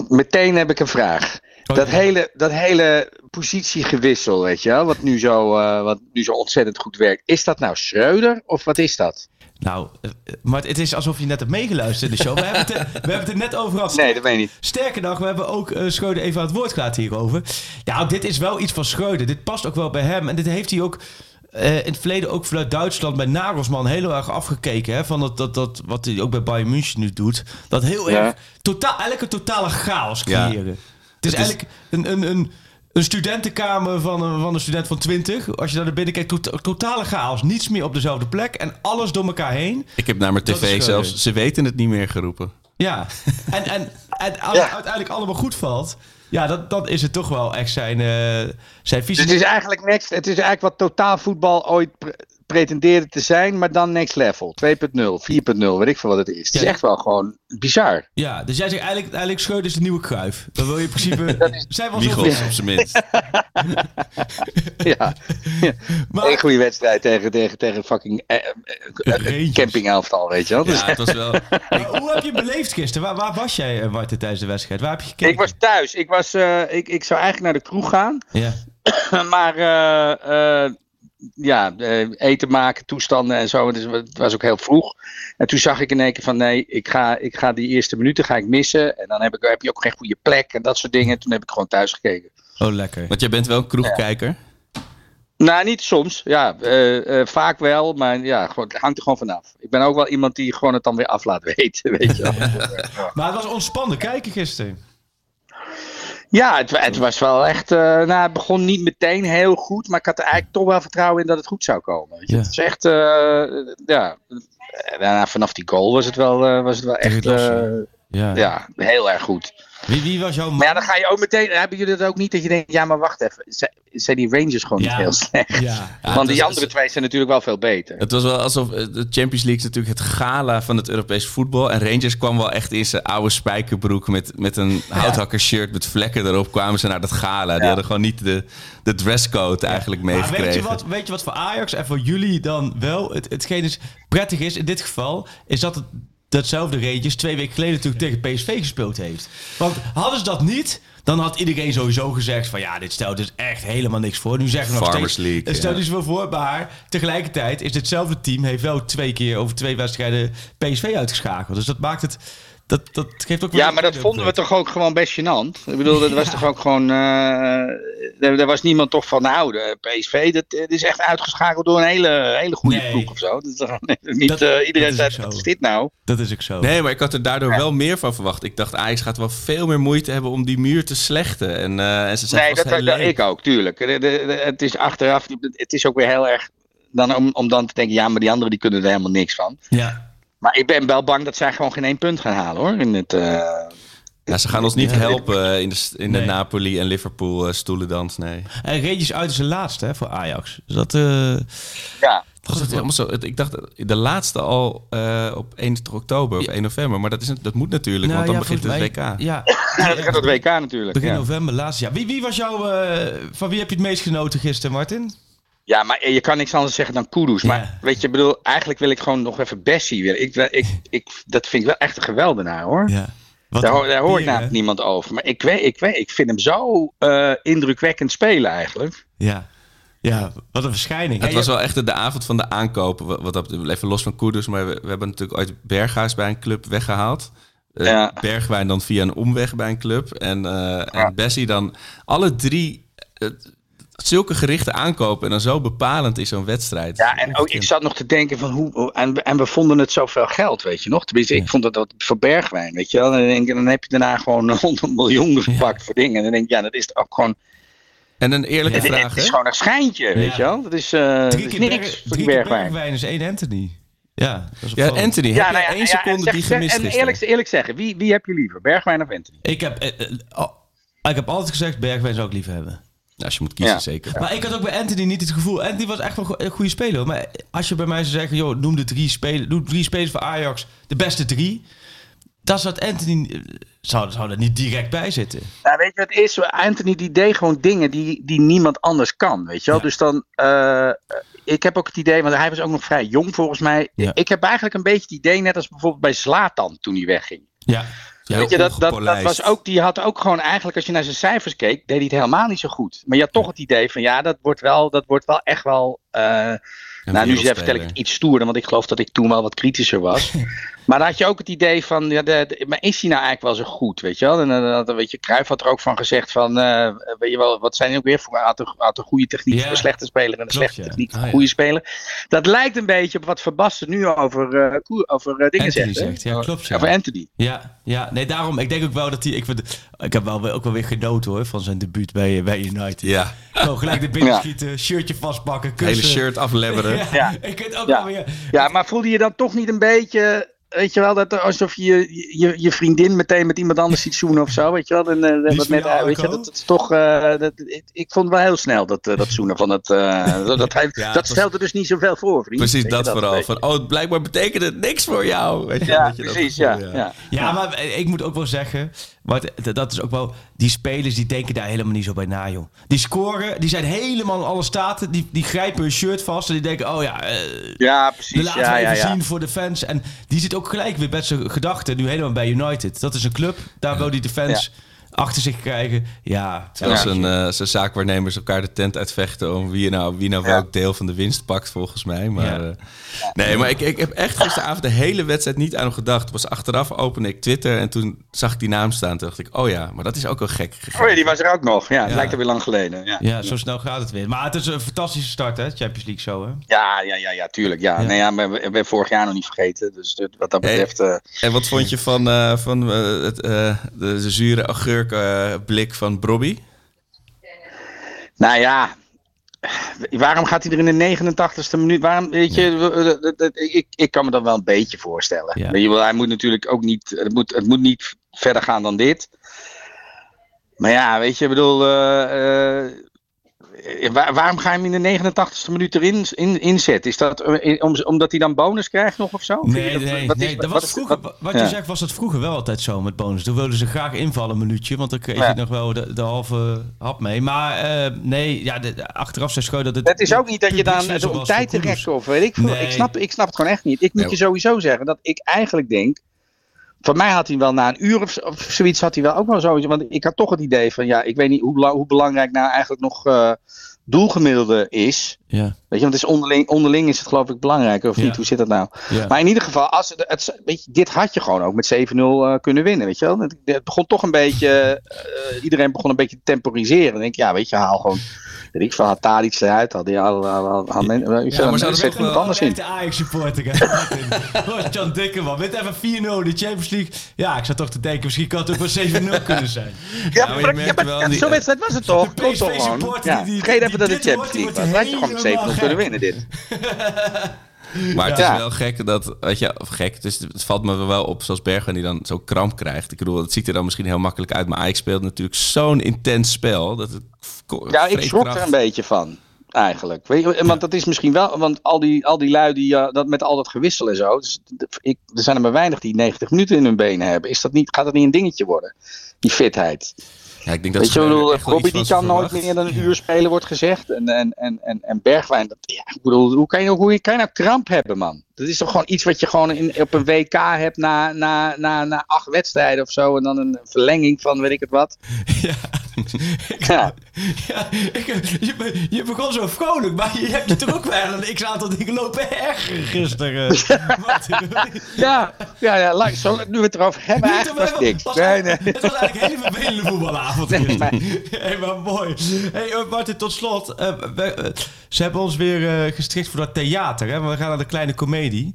meteen heb ik een vraag. Oh, dat, ja. hele, dat hele positiegewissel, weet je wel, wat nu, zo, eh, wat nu zo ontzettend goed werkt. Is dat nou Schreuder of wat is dat? Nou, eh, maar het is alsof je net hebt meegeluisterd in de show. We hebben het, er- we hebben het er net over gehad. Nee, dat weet ik niet. Sterker nog, we hebben ook eh Schreuder even aan het woord gelaten hierover. Ja, dit is wel iets van Schreuder. Dit past ook wel bij hem. En dit heeft hij ook eh, in het verleden ook vanuit Duitsland bij Nagelsman heel erg afgekeken. Hè, van dat, dat, dat, wat hij ook bij Bayern München nu doet. Dat heel Ja. erg, totaal, eigenlijk een totale chaos Ja. creëren. Het is eigenlijk een, een, een, een studentenkamer van een, van een student van 20. Als je daar naar binnen kijkt, tot- totale chaos. Niets meer op dezelfde plek en alles door elkaar heen. Ik heb naar mijn Dat tv zelfs, ze weten het niet meer geroepen. Ja, en, en, en als Ja. het uiteindelijk allemaal goed valt, ja, dat, dan is het toch wel echt zijn, eh zijn visie. het is eigenlijk next, het is eigenlijk wat totaalvoetbal ooit pre- pretendeerde te zijn, maar dan next level. 2.0, 4.0, weet ik veel wat het is. Het is echt wel gewoon bizar. Ja, dus jij zegt eigenlijk, eigenlijk Schreuder is de nieuwe Kruif. Dan wil je in principe... Zijn wel zo Wiegels op zijn minst. Ja. Maar- Eén goede wedstrijd tegen, tegen, tegen fucking eh, eh, eh, Rangers. campingelftal, weet je wel. Dus Ja, het was wel... Hoe heb je het beleefd gisteren? Waar, waar was jij, eh, Martin, tijdens de wedstrijd? Waar heb je gekeken? ik was thuis. Ik, was, eh, ik, ik zou eigenlijk naar de kroeg gaan. Ja. maar eh, eh, ja, eh, eten maken, toestanden en zo. Dus het was ook heel vroeg. En toen zag ik in één keer van nee, ik ga, ik ga die eerste minuten ga ik missen. En dan heb, ik, heb je ook geen goede plek en dat soort dingen. Toen heb ik gewoon thuis gekeken. Oh, lekker. Want jij bent wel een kroegkijker. Nou, niet soms. Ja, eh, eh, vaak wel. Maar ja, gewoon, het hangt er gewoon vanaf. Ik ben ook wel iemand die gewoon het dan weer af laat weten. Weet je wel. Maar het was ontspannen kijken gisteren. Ja, het, het was wel echt. eh, nou, het begon niet meteen heel goed. Maar ik had er eigenlijk toch wel vertrouwen in dat het goed zou komen. Weet je. Ja. Het is echt. eh, ja. Daarna, vanaf die goal was het wel, eh, was het wel echt. Eh, ja, heel erg goed. Wie, wie was jouw Maar ja, dan ga je ook meteen. Hebben jullie dat ook niet? Dat je denkt, ja, maar wacht even. Zijn, zijn die Rangers gewoon Ja. niet heel slecht? Ja. Ja, Want die was- andere twee zijn natuurlijk wel veel beter. Het was wel alsof eh, de Champions League is natuurlijk het gala van het Europees voetbal. En Rangers kwam wel echt in zijn oude spijkerbroek met, met een houthakkershirt met vlekken erop. Kwamen ze naar dat gala. Die hadden gewoon niet de, de dresscode eigenlijk Maar meegekregen. weet je, wat, weet je wat voor Ajax en voor jullie dan wel het, hetgeen is prettig is in dit geval, is dat het, datzelfde Rangers twee weken geleden natuurlijk tegen PSV gespeeld heeft. Want hadden ze dat niet, Dan had iedereen sowieso gezegd van ja, dit stelt dus echt helemaal niks voor. Nu zeggen we nog Farmers steeds, League, het stelt ja. dus wel voor. Maar tegelijkertijd is ditzelfde team heeft wel twee keer over twee wedstrijden PSV uitgeschakeld. Dus dat maakt het, dat, dat geeft ook wel Ja, maar dat vonden we toch ook gewoon best gênant. Ik bedoel, dat was toch ook gewoon. eh er, er was niemand toch van, nou, de PSV, dat, dat is echt uitgeschakeld door een hele, hele goede Nee. ploeg of zo. Dat is toch niet, Dat- eh, iedereen zei, wat is dit nou? Dat is ook zo. Nee, maar ik had er daardoor wel meer van verwacht. Ik dacht, Ajax gaat wel veel meer moeite hebben om die muur te slechten. En, eh, en ze zijn Nee, dat, heel dat, ik ook, tuurlijk. De- de- de- het is achteraf, het is ook weer heel erg. Dan om, om dan te denken, ja, maar die anderen die kunnen er helemaal niks van. Ja. Maar ik ben wel bang dat zij gewoon geen één punt gaan halen hoor. In het, eh, Ja, ze gaan ons niet Ja. helpen eh, in de, in de Nee. Napoli en Liverpool eh, stoelendans, nee. En Regis uit is de laatste hè, voor Ajax. Dus dat... eh, ja. Was het helemaal zo? Ik dacht de laatste al eh, op 21 oktober of 1 november. Maar dat, is, dat moet natuurlijk, nou want dan ja, begint het WK. Ja, Ja, dat gaat het WK natuurlijk. begin Ja. november, laatste jaar. Wie, wie was jouw... eh, van wie heb je het meest genoten gisteren, Martin? Ja, maar je kan niks anders zeggen dan Kudus. Maar Ja. weet je, ik bedoel, eigenlijk wil ik gewoon nog even Bessie willen. Ik, ik, ik, dat vind ik wel echt een geweldenaar hoor. Ja. Wat Daar, daar hoor ik namelijk hè? niemand over. Maar ik, weet, ik, weet, ik vind hem zo eh, indrukwekkend spelen eigenlijk. Ja. ja, wat een verschijning. Het was wel echt de, avond van de aankopen. Wat, wat dat, even los van Koeders, maar we, we hebben natuurlijk ooit Berghuis bij een club weggehaald. Eh, Ja. Bergwijn dan via een omweg bij een club. En, eh en Bessie dan alle drie zulke gerichte aankopen. En dan zo bepalend is zo'n wedstrijd. Ja, en ook, ik zat nog te denken van hoe. En, en we vonden het zoveel geld, weet je nog. Tenminste, ik vond dat, dat voor Bergwijn, weet je wel. En dan, dan heb je daarna gewoon 100 miljoen gepakt voor dingen. En dan denk ik, ja, dat is ook gewoon. En een eerlijke Het, vraag, het is hè? gewoon een schijntje, weet je wel. Dat is, eh dat drie is keer, niks Berg- voor drie die keer Bergwijn. Bergwijn is één Anthony. Ja, dat is Ja. Anthony, heb Ja, nou ja, één ja, seconde zeg- die zeg- gemist En gisteren? eerlijk, eerlijk zeggen, wie, wie heb je liever? Bergwijn of Anthony? Ik heb, eh, eh, oh, ik heb altijd gezegd, Bergwijn zou ik liever hebben. Ja, als je moet kiezen, Ja. zeker. Maar ik had ook bij Anthony niet het gevoel. Anthony was echt wel een goede speler. Maar als je bij mij zou zeggen, joh, noem de drie spelers, noem drie spelers voor Ajax, de beste drie. Dan zou het Anthony zou, zou er niet direct bij zitten. Nou, weet je wat het is? Anthony die deed gewoon dingen die, die niemand anders kan, weet je wel. Ja. Dus dan, eh, ik heb ook het idee, want hij was ook nog vrij jong volgens mij. Ja. Ik heb eigenlijk een beetje het idee, net als bijvoorbeeld bij Zlatan toen hij wegging. Ja. Ja, Weet je, dat, dat, dat was ook, die had ook gewoon eigenlijk, als je naar zijn cijfers keek, deed hij het helemaal niet zo goed. Maar je had toch het idee van, ja, dat wordt wel, dat wordt wel echt wel... eh, nou, nu vertel ik het iets stoerder, want ik geloof dat ik toen wel wat kritischer was. maar dan had je ook het idee van, ja, de, de- maar is hij nou eigenlijk wel zo goed, weet je wel? En dan, dan weet je, Cruijff had er ook van gezegd van, eh, weet je wel, wat zijn die ook weer voor, een, een goede techniek voor slechte speler en een slechte ja. techniek voor Ah, een ja. goede speler. Dat lijkt een beetje op wat Verbassen nu over, eh, Koer- over eh, dingen Anthony zegt. ja, klopt, ja. Over Anthony. Ja, ja, nee, daarom. Ik denk ook wel dat hij. Ik, ik heb wel, ook wel weer genoten hoor van zijn debuut bij, bij United. Ja, Gewoon gelijk de binnen Ja. schieten, shirtje vastpakken, hele kussen. shirt aflebberen. Ja, Ja. ik vind ook Ja. wel weer. Ja, maar voelde je dan toch niet een beetje, weet je wel, dat, alsof je, je je vriendin meteen met iemand anders ziet zoenen of zo, weet je wel? En, eh, wat je eh, weet je, dat, dat is toch, eh, dat, ik, ik vond wel heel snel dat, dat zoenen van het, eh, dat, dat, hij, Ja, dat stelde dus niet zoveel voor, vriend. Precies dat, vooral. Van, oh, blijkbaar betekent het niks voor jou. Weet je, Ja, weet je dat precies, ja, gevoel, ja. Ja, maar ik moet ook wel zeggen, maar dat is ook wel, die spelers die denken daar helemaal niet zo bij na, joh. Die scoren, die zijn helemaal in alle staten, die, die grijpen hun shirt vast en die denken, oh ja, eh, Ja, we precies, laten ja, we ja, even ja. zien voor de fans. En die zit ook gelijk weer met zijn gedachten nu helemaal bij United. Dat is een club, daar wil hij de fans achter zich krijgen. Ja, Terwijl Ja. zijn, eh, zaakwaarnemers elkaar de tent uitvechten om wie nou, wie nou Ja. welk deel van de winst pakt, volgens mij. Maar, Ja. eh, nee, maar ik, ik heb echt gisteravond de hele wedstrijd niet aan hem gedacht. Pas achteraf opende ik Twitter en toen zag ik die naam staan. Toen dacht ik, oh ja, maar dat is ook wel gek. Oh ja, die was er ook nog. Ja, het Ja. lijkt er weer lang geleden. Ja, ja, zo snel gaat het weer. Maar het is een fantastische start, hè, Champions League zo, hè? ja, ja, ja, ja tuurlijk. Ja. Ja. Nee, ja, we we hebben vorig jaar nog niet vergeten. Dus wat dat betreft... eh, En wat vond je van, van het, de, zure agurkblik van Brobby? Nou ja, waarom gaat hij er in de 89ste minuut? Waarom, weet je, ik, ik kan me dat wel een beetje voorstellen. Ja. Je hij moet natuurlijk ook niet, het moet, het moet niet verder gaan dan dit. Maar ja, weet je, ik bedoel, eh, eh, waar- waarom ga je hem in de 89ste minuut erin in, inzetten? Is dat eh, om, omdat hij dan bonus krijgt nog of zo? Nee, Wat- nee, wat is-. Dat wat was vroeger, wat- wat ja. je zegt, was dat vroeger wel altijd zo met bonus. Toen wilden ze graag invallen een minuutje, want dan kreeg Ja. je nog wel de, de halve hap mee. Maar eh, nee, ja, de, achteraf zei Scheu dat het... Het is ook niet dat je dan om tijd te rekken of weet ik veel. Nee. Ik, snap, ik snap het gewoon echt niet. Ik moet je sowieso zeggen dat ik eigenlijk denk van mij had hij wel na een uur of, zoiets had hij wel ook wel zoiets. Want ik had toch het idee van ja, ik weet niet hoe, hoe belangrijk nou eigenlijk nog uh, doelgemiddelde is. Ja. Weet je, want het is onderling, onderling is het geloof ik belangrijker of Ja. niet? Hoe zit dat nou? Ja. Maar in ieder geval, als het, het, weet je, dit had je gewoon ook met 7-0 eh, kunnen winnen. Weet je wel? Het, het begon toch een beetje, eh, iedereen begon een beetje te temporiseren. Dan denk ik, ja, weet je, haal gewoon, weet ik veel, had iets eruit. Had die al, al, al, men- je wel, maar zet ook iemand wel- anders in. Echte Ajax-supporter. Oh, John Dikkerman. Wint even 4-0 de Champions League. Ja, ik zat toch te denken, misschien kan het ook wel 7-0 kunnen zijn. Ja, maar maar, ja, maar ja, zo'n wedstrijd was het toch? De? PSV-supporter Ja, vergeet even dat het dit Champions League was. Had je wordt gewoon helemaal 7 kunnen winnen dit. Maar het Ja. is wel gek dat, weet je, of gek, het, is, het valt me wel op zoals Bergwijn die dan zo kramp krijgt. Ik bedoel, het ziet er dan misschien heel makkelijk uit, maar Ajax speelt natuurlijk zo'n intens spel. Dat het Ja, ik schrok er een beetje van. Eigenlijk. Weet je, want dat is misschien wel, want al die, al die lui die eh, dat met al dat gewissel en zo. Dus, ik, er zijn er maar weinig die 90 minuten in hun benen hebben. Is dat niet, gaat dat niet een dingetje worden? Die fitheid. Ja, ik denk dat Weet je, bedoel, Robbie die kan nooit meer dan een uur spelen, wordt gezegd. En, en, en, en, en Bergwijn, dat, ja, ik bedoel, hoe kan, je, hoe kan je nou kramp hebben, man? Dat is toch gewoon iets wat je gewoon in, op een WK hebt na, na, na, na acht wedstrijden of zo. En dan een verlenging van weet ik het wat. Ja. Ja. Ja, ik, je, be- je begon zo vrolijk, maar je hebt je toch ook wel een x-aantal dingen lopen ergeren gisteren. Ja, ja, ja laat, zo, nu we het erover hebben, Niet eigenlijk was niks. was- Nee, nee. Het was eigenlijk een hele vervelende voetbalavond Nee, maar- Hey, maar mooi. Hey, eh, Martin, tot slot. eh, we- eh, ze hebben ons weer eh, gestrikt voor dat theater. Hè? We gaan naar de kleine komedie.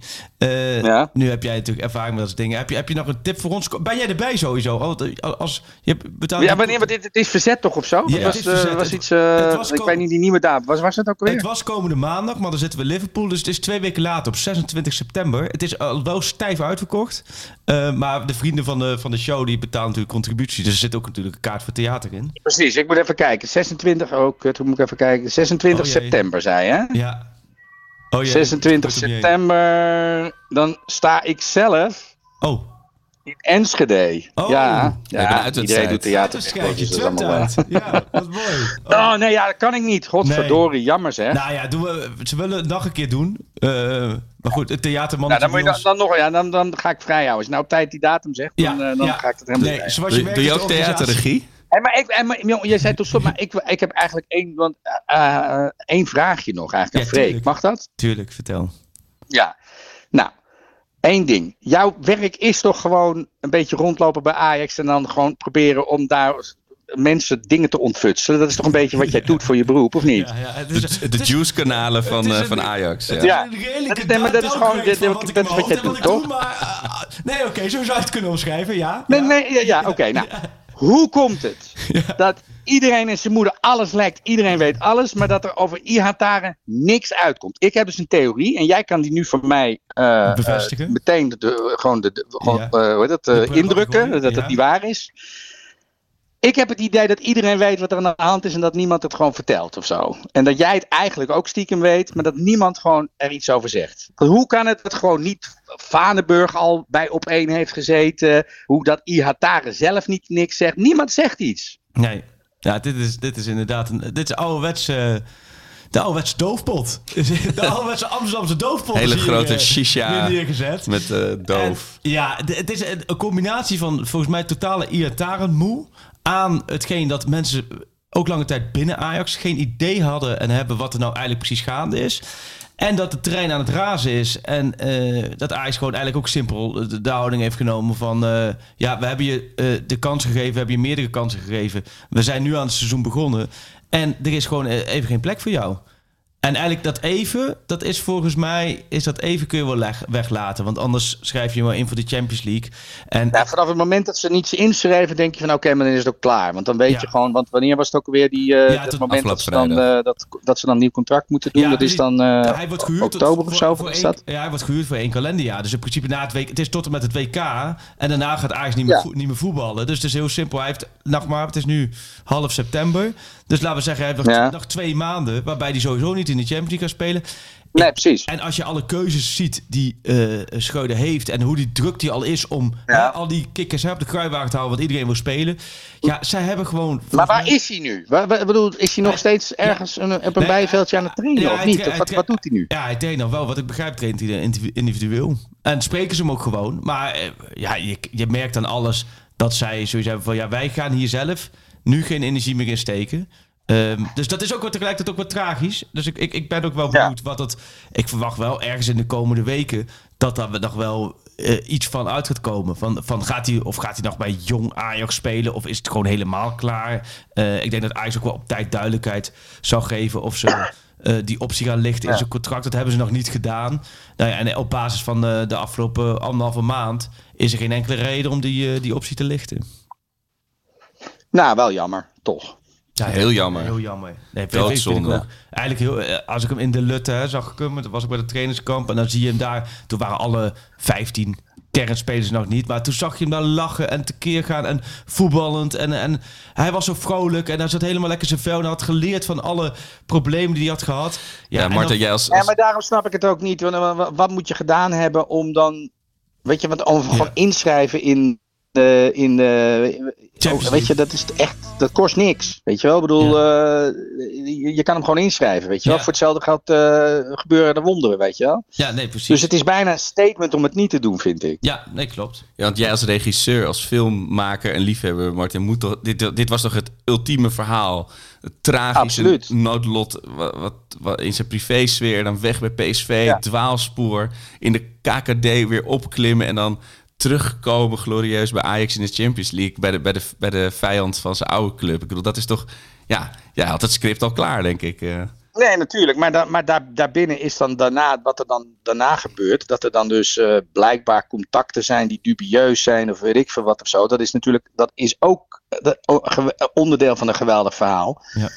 Ja. Nu heb jij natuurlijk ervaring met dat soort dingen. Heb je, heb je nog een tip voor ons? Ben jij erbij sowieso? Eh, Als, je betaalt Ja, wanneer, want dit, het is verzet toch of zo? Ja, Dat was, het is eh, verzet. was iets, eh, het was ik weet niet die nieuwe datum. Was, was het ook alweer? Het was komende maandag, maar dan zitten we Liverpool. Dus het is twee weken later, op 26 september. Het is al wel stijf uitverkocht. Eh, maar de vrienden van de, van de show die betalen natuurlijk contributie. Dus er zit ook natuurlijk een kaart voor theater in. Precies, ik moet even kijken. 26, oh kut, hoe moet ik even kijken? 26 Oh, jee. september, zei je, hè? Ja. Oh, jee. 26 Goed om je heen. september, dan sta ik zelf Oh. In Enschede. Oh. ja, ja uit iedereen het doet theater. Dus allemaal, uit. Ja, wat mooi. eh. Oh nee, ja, dat kan ik niet. Godverdorie, jammer zeg. Nou ja, doen we, ze willen het nog een keer doen. Eh, maar goed, het theaterman... Nou, dan, moet je dan, dan nog, ja, dan, dan ga ik vrij houden. Als je nou op tijd die datum zegt, dan, Ja, eh, dan ja. ga ik het helemaal Nee, niet zoals je Doe, je ook theaterregie? Hey, maar ik, en, maar, jongen, jij zei tot slot, maar ik, ik heb eigenlijk één, want, eh, eh, één vraagje nog eigenlijk Ja, aan Freek. tuurlijk. Mag dat? Tuurlijk, vertel. Ja. Één ding. Jouw werk is toch gewoon een beetje rondlopen bij Ajax en dan gewoon proberen om daar mensen dingen te ontfutselen. Dat is toch een beetje wat jij doet voor je beroep, of niet? Ja, ja, het is, De, de juice-kanalen van, het is eh, van Ajax. Ja. Ja. Dat nee, maar dat is gewoon- dit- wat dat is jij doet, toch? maar, ah, nee, oké, zo zou je het kunnen omschrijven, ja. Nee, nee, ja, ja oké. nou, hoe komt het dat iedereen en zijn moeder alles lijkt, iedereen weet alles, maar dat er over Ihataren niks uitkomt? Ik heb dus een theorie en jij kan die nu voor mij eh, Bevestigen. eh, meteen de, de- gewoon, de, de- gewoon Ja. eh, hoe heet indrukken dat het niet waar is. Ik heb het idee dat iedereen weet wat er aan de hand is en dat niemand het gewoon vertelt of zo. En dat jij het eigenlijk ook stiekem weet, maar dat niemand gewoon er iets over zegt. Hoe kan het dat gewoon niet Vaneburg al bij op één heeft gezeten? Hoe dat Ihatare zelf niet niks zegt? Niemand zegt iets. Nee, ja, dit is, dit is inderdaad een, dit is ouderwetse, de ouderwetse doofpot. De ouderwetse Amsterdamse doofpot Hele hier, grote eh, shisha neergezet. met eh, doof. En, ja, het is een, combinatie van volgens mij totale irritarend moe aan hetgeen dat mensen ook lange tijd binnen Ajax geen idee hadden en hebben wat er nou eigenlijk precies gaande is. En dat het terrein aan het razen is. En eh, dat Ajax gewoon eigenlijk ook simpel de, de houding heeft genomen van... eh, ja, we hebben je eh, de kans gegeven, we hebben je meerdere kansen gegeven. We zijn nu aan het seizoen begonnen. En er is gewoon even geen plek voor jou. En eigenlijk dat even, dat is volgens mij, is dat even kun je wel leg- weglaten. Want anders schrijf je maar in voor de Champions League. En Nou, vanaf het moment dat ze niets inschrijven, denk je van oké, maar dan is het ook klaar. Want dan weet Ja. je gewoon, want wanneer was het ook alweer die, eh Ja, dat moment dat ze, dan, eh, dat, dat ze dan een nieuw contract moeten doen? Ja, dat is dan eh, hij wordt gehuurd tot- oktober of zo, voor dat? Ja, hij wordt gehuurd voor één kalenderjaar. Dus in principe na het week, het is tot en met het WK. En daarna gaat Ajax niet meer, niet meer voetballen. Dus het is heel simpel. Hij heeft, nog maar, het is nu half september. Dus laten we zeggen, hij heeft nog, Ja. nog twee maanden. Waarbij hij sowieso niet in de Champions League kan spelen. Nee, precies. En als je alle keuzes ziet die uh, Schreuder heeft en hoe die druk die al is om Ja. hè, al die kikkers hè, op de kruiwagen te houden, want iedereen wil spelen. Ja, zij hebben gewoon. Maar waar is hij nu? Waar, waar- bedoel, is hij nog steeds ergens een- op een Nee, bijveldje aan het trainen Ja, of niet? Of wat, doet hij nu? Ja, hij traint nog wel. Wat ik begrijp, traint hij individu- individueel. En spreken ze hem ook gewoon. Maar eh, ja, je, je merkt aan alles dat zij sowieso hebben van... Ja, wij gaan hier zelf nu geen energie meer in steken. Ehm, dus dat is ook wat tegelijkertijd ook wat tragisch. Dus ik, ik, ik ben ook wel benieuwd wat het... Ik verwacht wel ergens in de komende weken... dat daar nog wel eh, iets van uit gaat komen. Van, van gaat hij, of gaat hij nog bij jong Ajax spelen? Of is het gewoon helemaal klaar? Eh, ik denk dat Ajax ook wel op tijd duidelijkheid zal geven... of ze eh, die optie gaan lichten in zijn contract. Dat hebben ze nog niet gedaan. Nou ja, en op basis van de afgelopen anderhalve maand... is er geen enkele reden om die, die optie te lichten. Nou, wel jammer, toch. Ja, Heel jammer. Heel jammer. Nee, vind ik ook Eigenlijk heel, eh, als ik hem in de Lutte hè, zag ik hem, toen was ik bij de trainerskamp en dan zie je hem daar. Toen waren alle 15 kernspelers nog niet, maar toen zag je hem daar lachen en tekeer gaan en voetballend en, en hij was zo vrolijk en hij zat helemaal lekker zijn vel en had geleerd van alle problemen die hij had gehad. Ja, en Marten, dan- jij als... Ja, maar daarom snap ik het ook niet. Want, wa- Wat moet je gedaan hebben om dan... Weet je, want om gewoon inschrijven in... de in de, oh, weet je, dat is echt, dat kost niks. Weet je wel, ik bedoel, eh, je, je kan hem gewoon inschrijven, weet je wel. Ja. Voor hetzelfde geld eh, gebeuren er wonderen, weet je wel. Ja, nee, precies. Dus het is bijna een statement om het niet te doen, vind ik. Ja, nee, klopt. Ja, want jij als regisseur, als filmmaker en liefhebber, Martin, moet toch, dit, dit was toch het ultieme verhaal? Het tragische Absoluut. noodlot wat, wat, wat in zijn privésfeer, dan weg bij PSV, Ja. dwaalspoor, in de KKD weer opklimmen en dan terugkomen glorieus bij Ajax in de Champions League, bij de, bij de, bij de vijand van zijn oude club. Ik bedoel, dat is toch, ja, jij had het script al klaar, denk ik. eh. Nee, natuurlijk. Maar, da maar daar, daarbinnen is dan daarna, wat er dan daarna gebeurt, dat er dan dus eh, blijkbaar contacten zijn die dubieus zijn of weet ik veel wat of zo. Dat is natuurlijk, dat is ook eh, ge- onderdeel van een geweldig verhaal. Ja.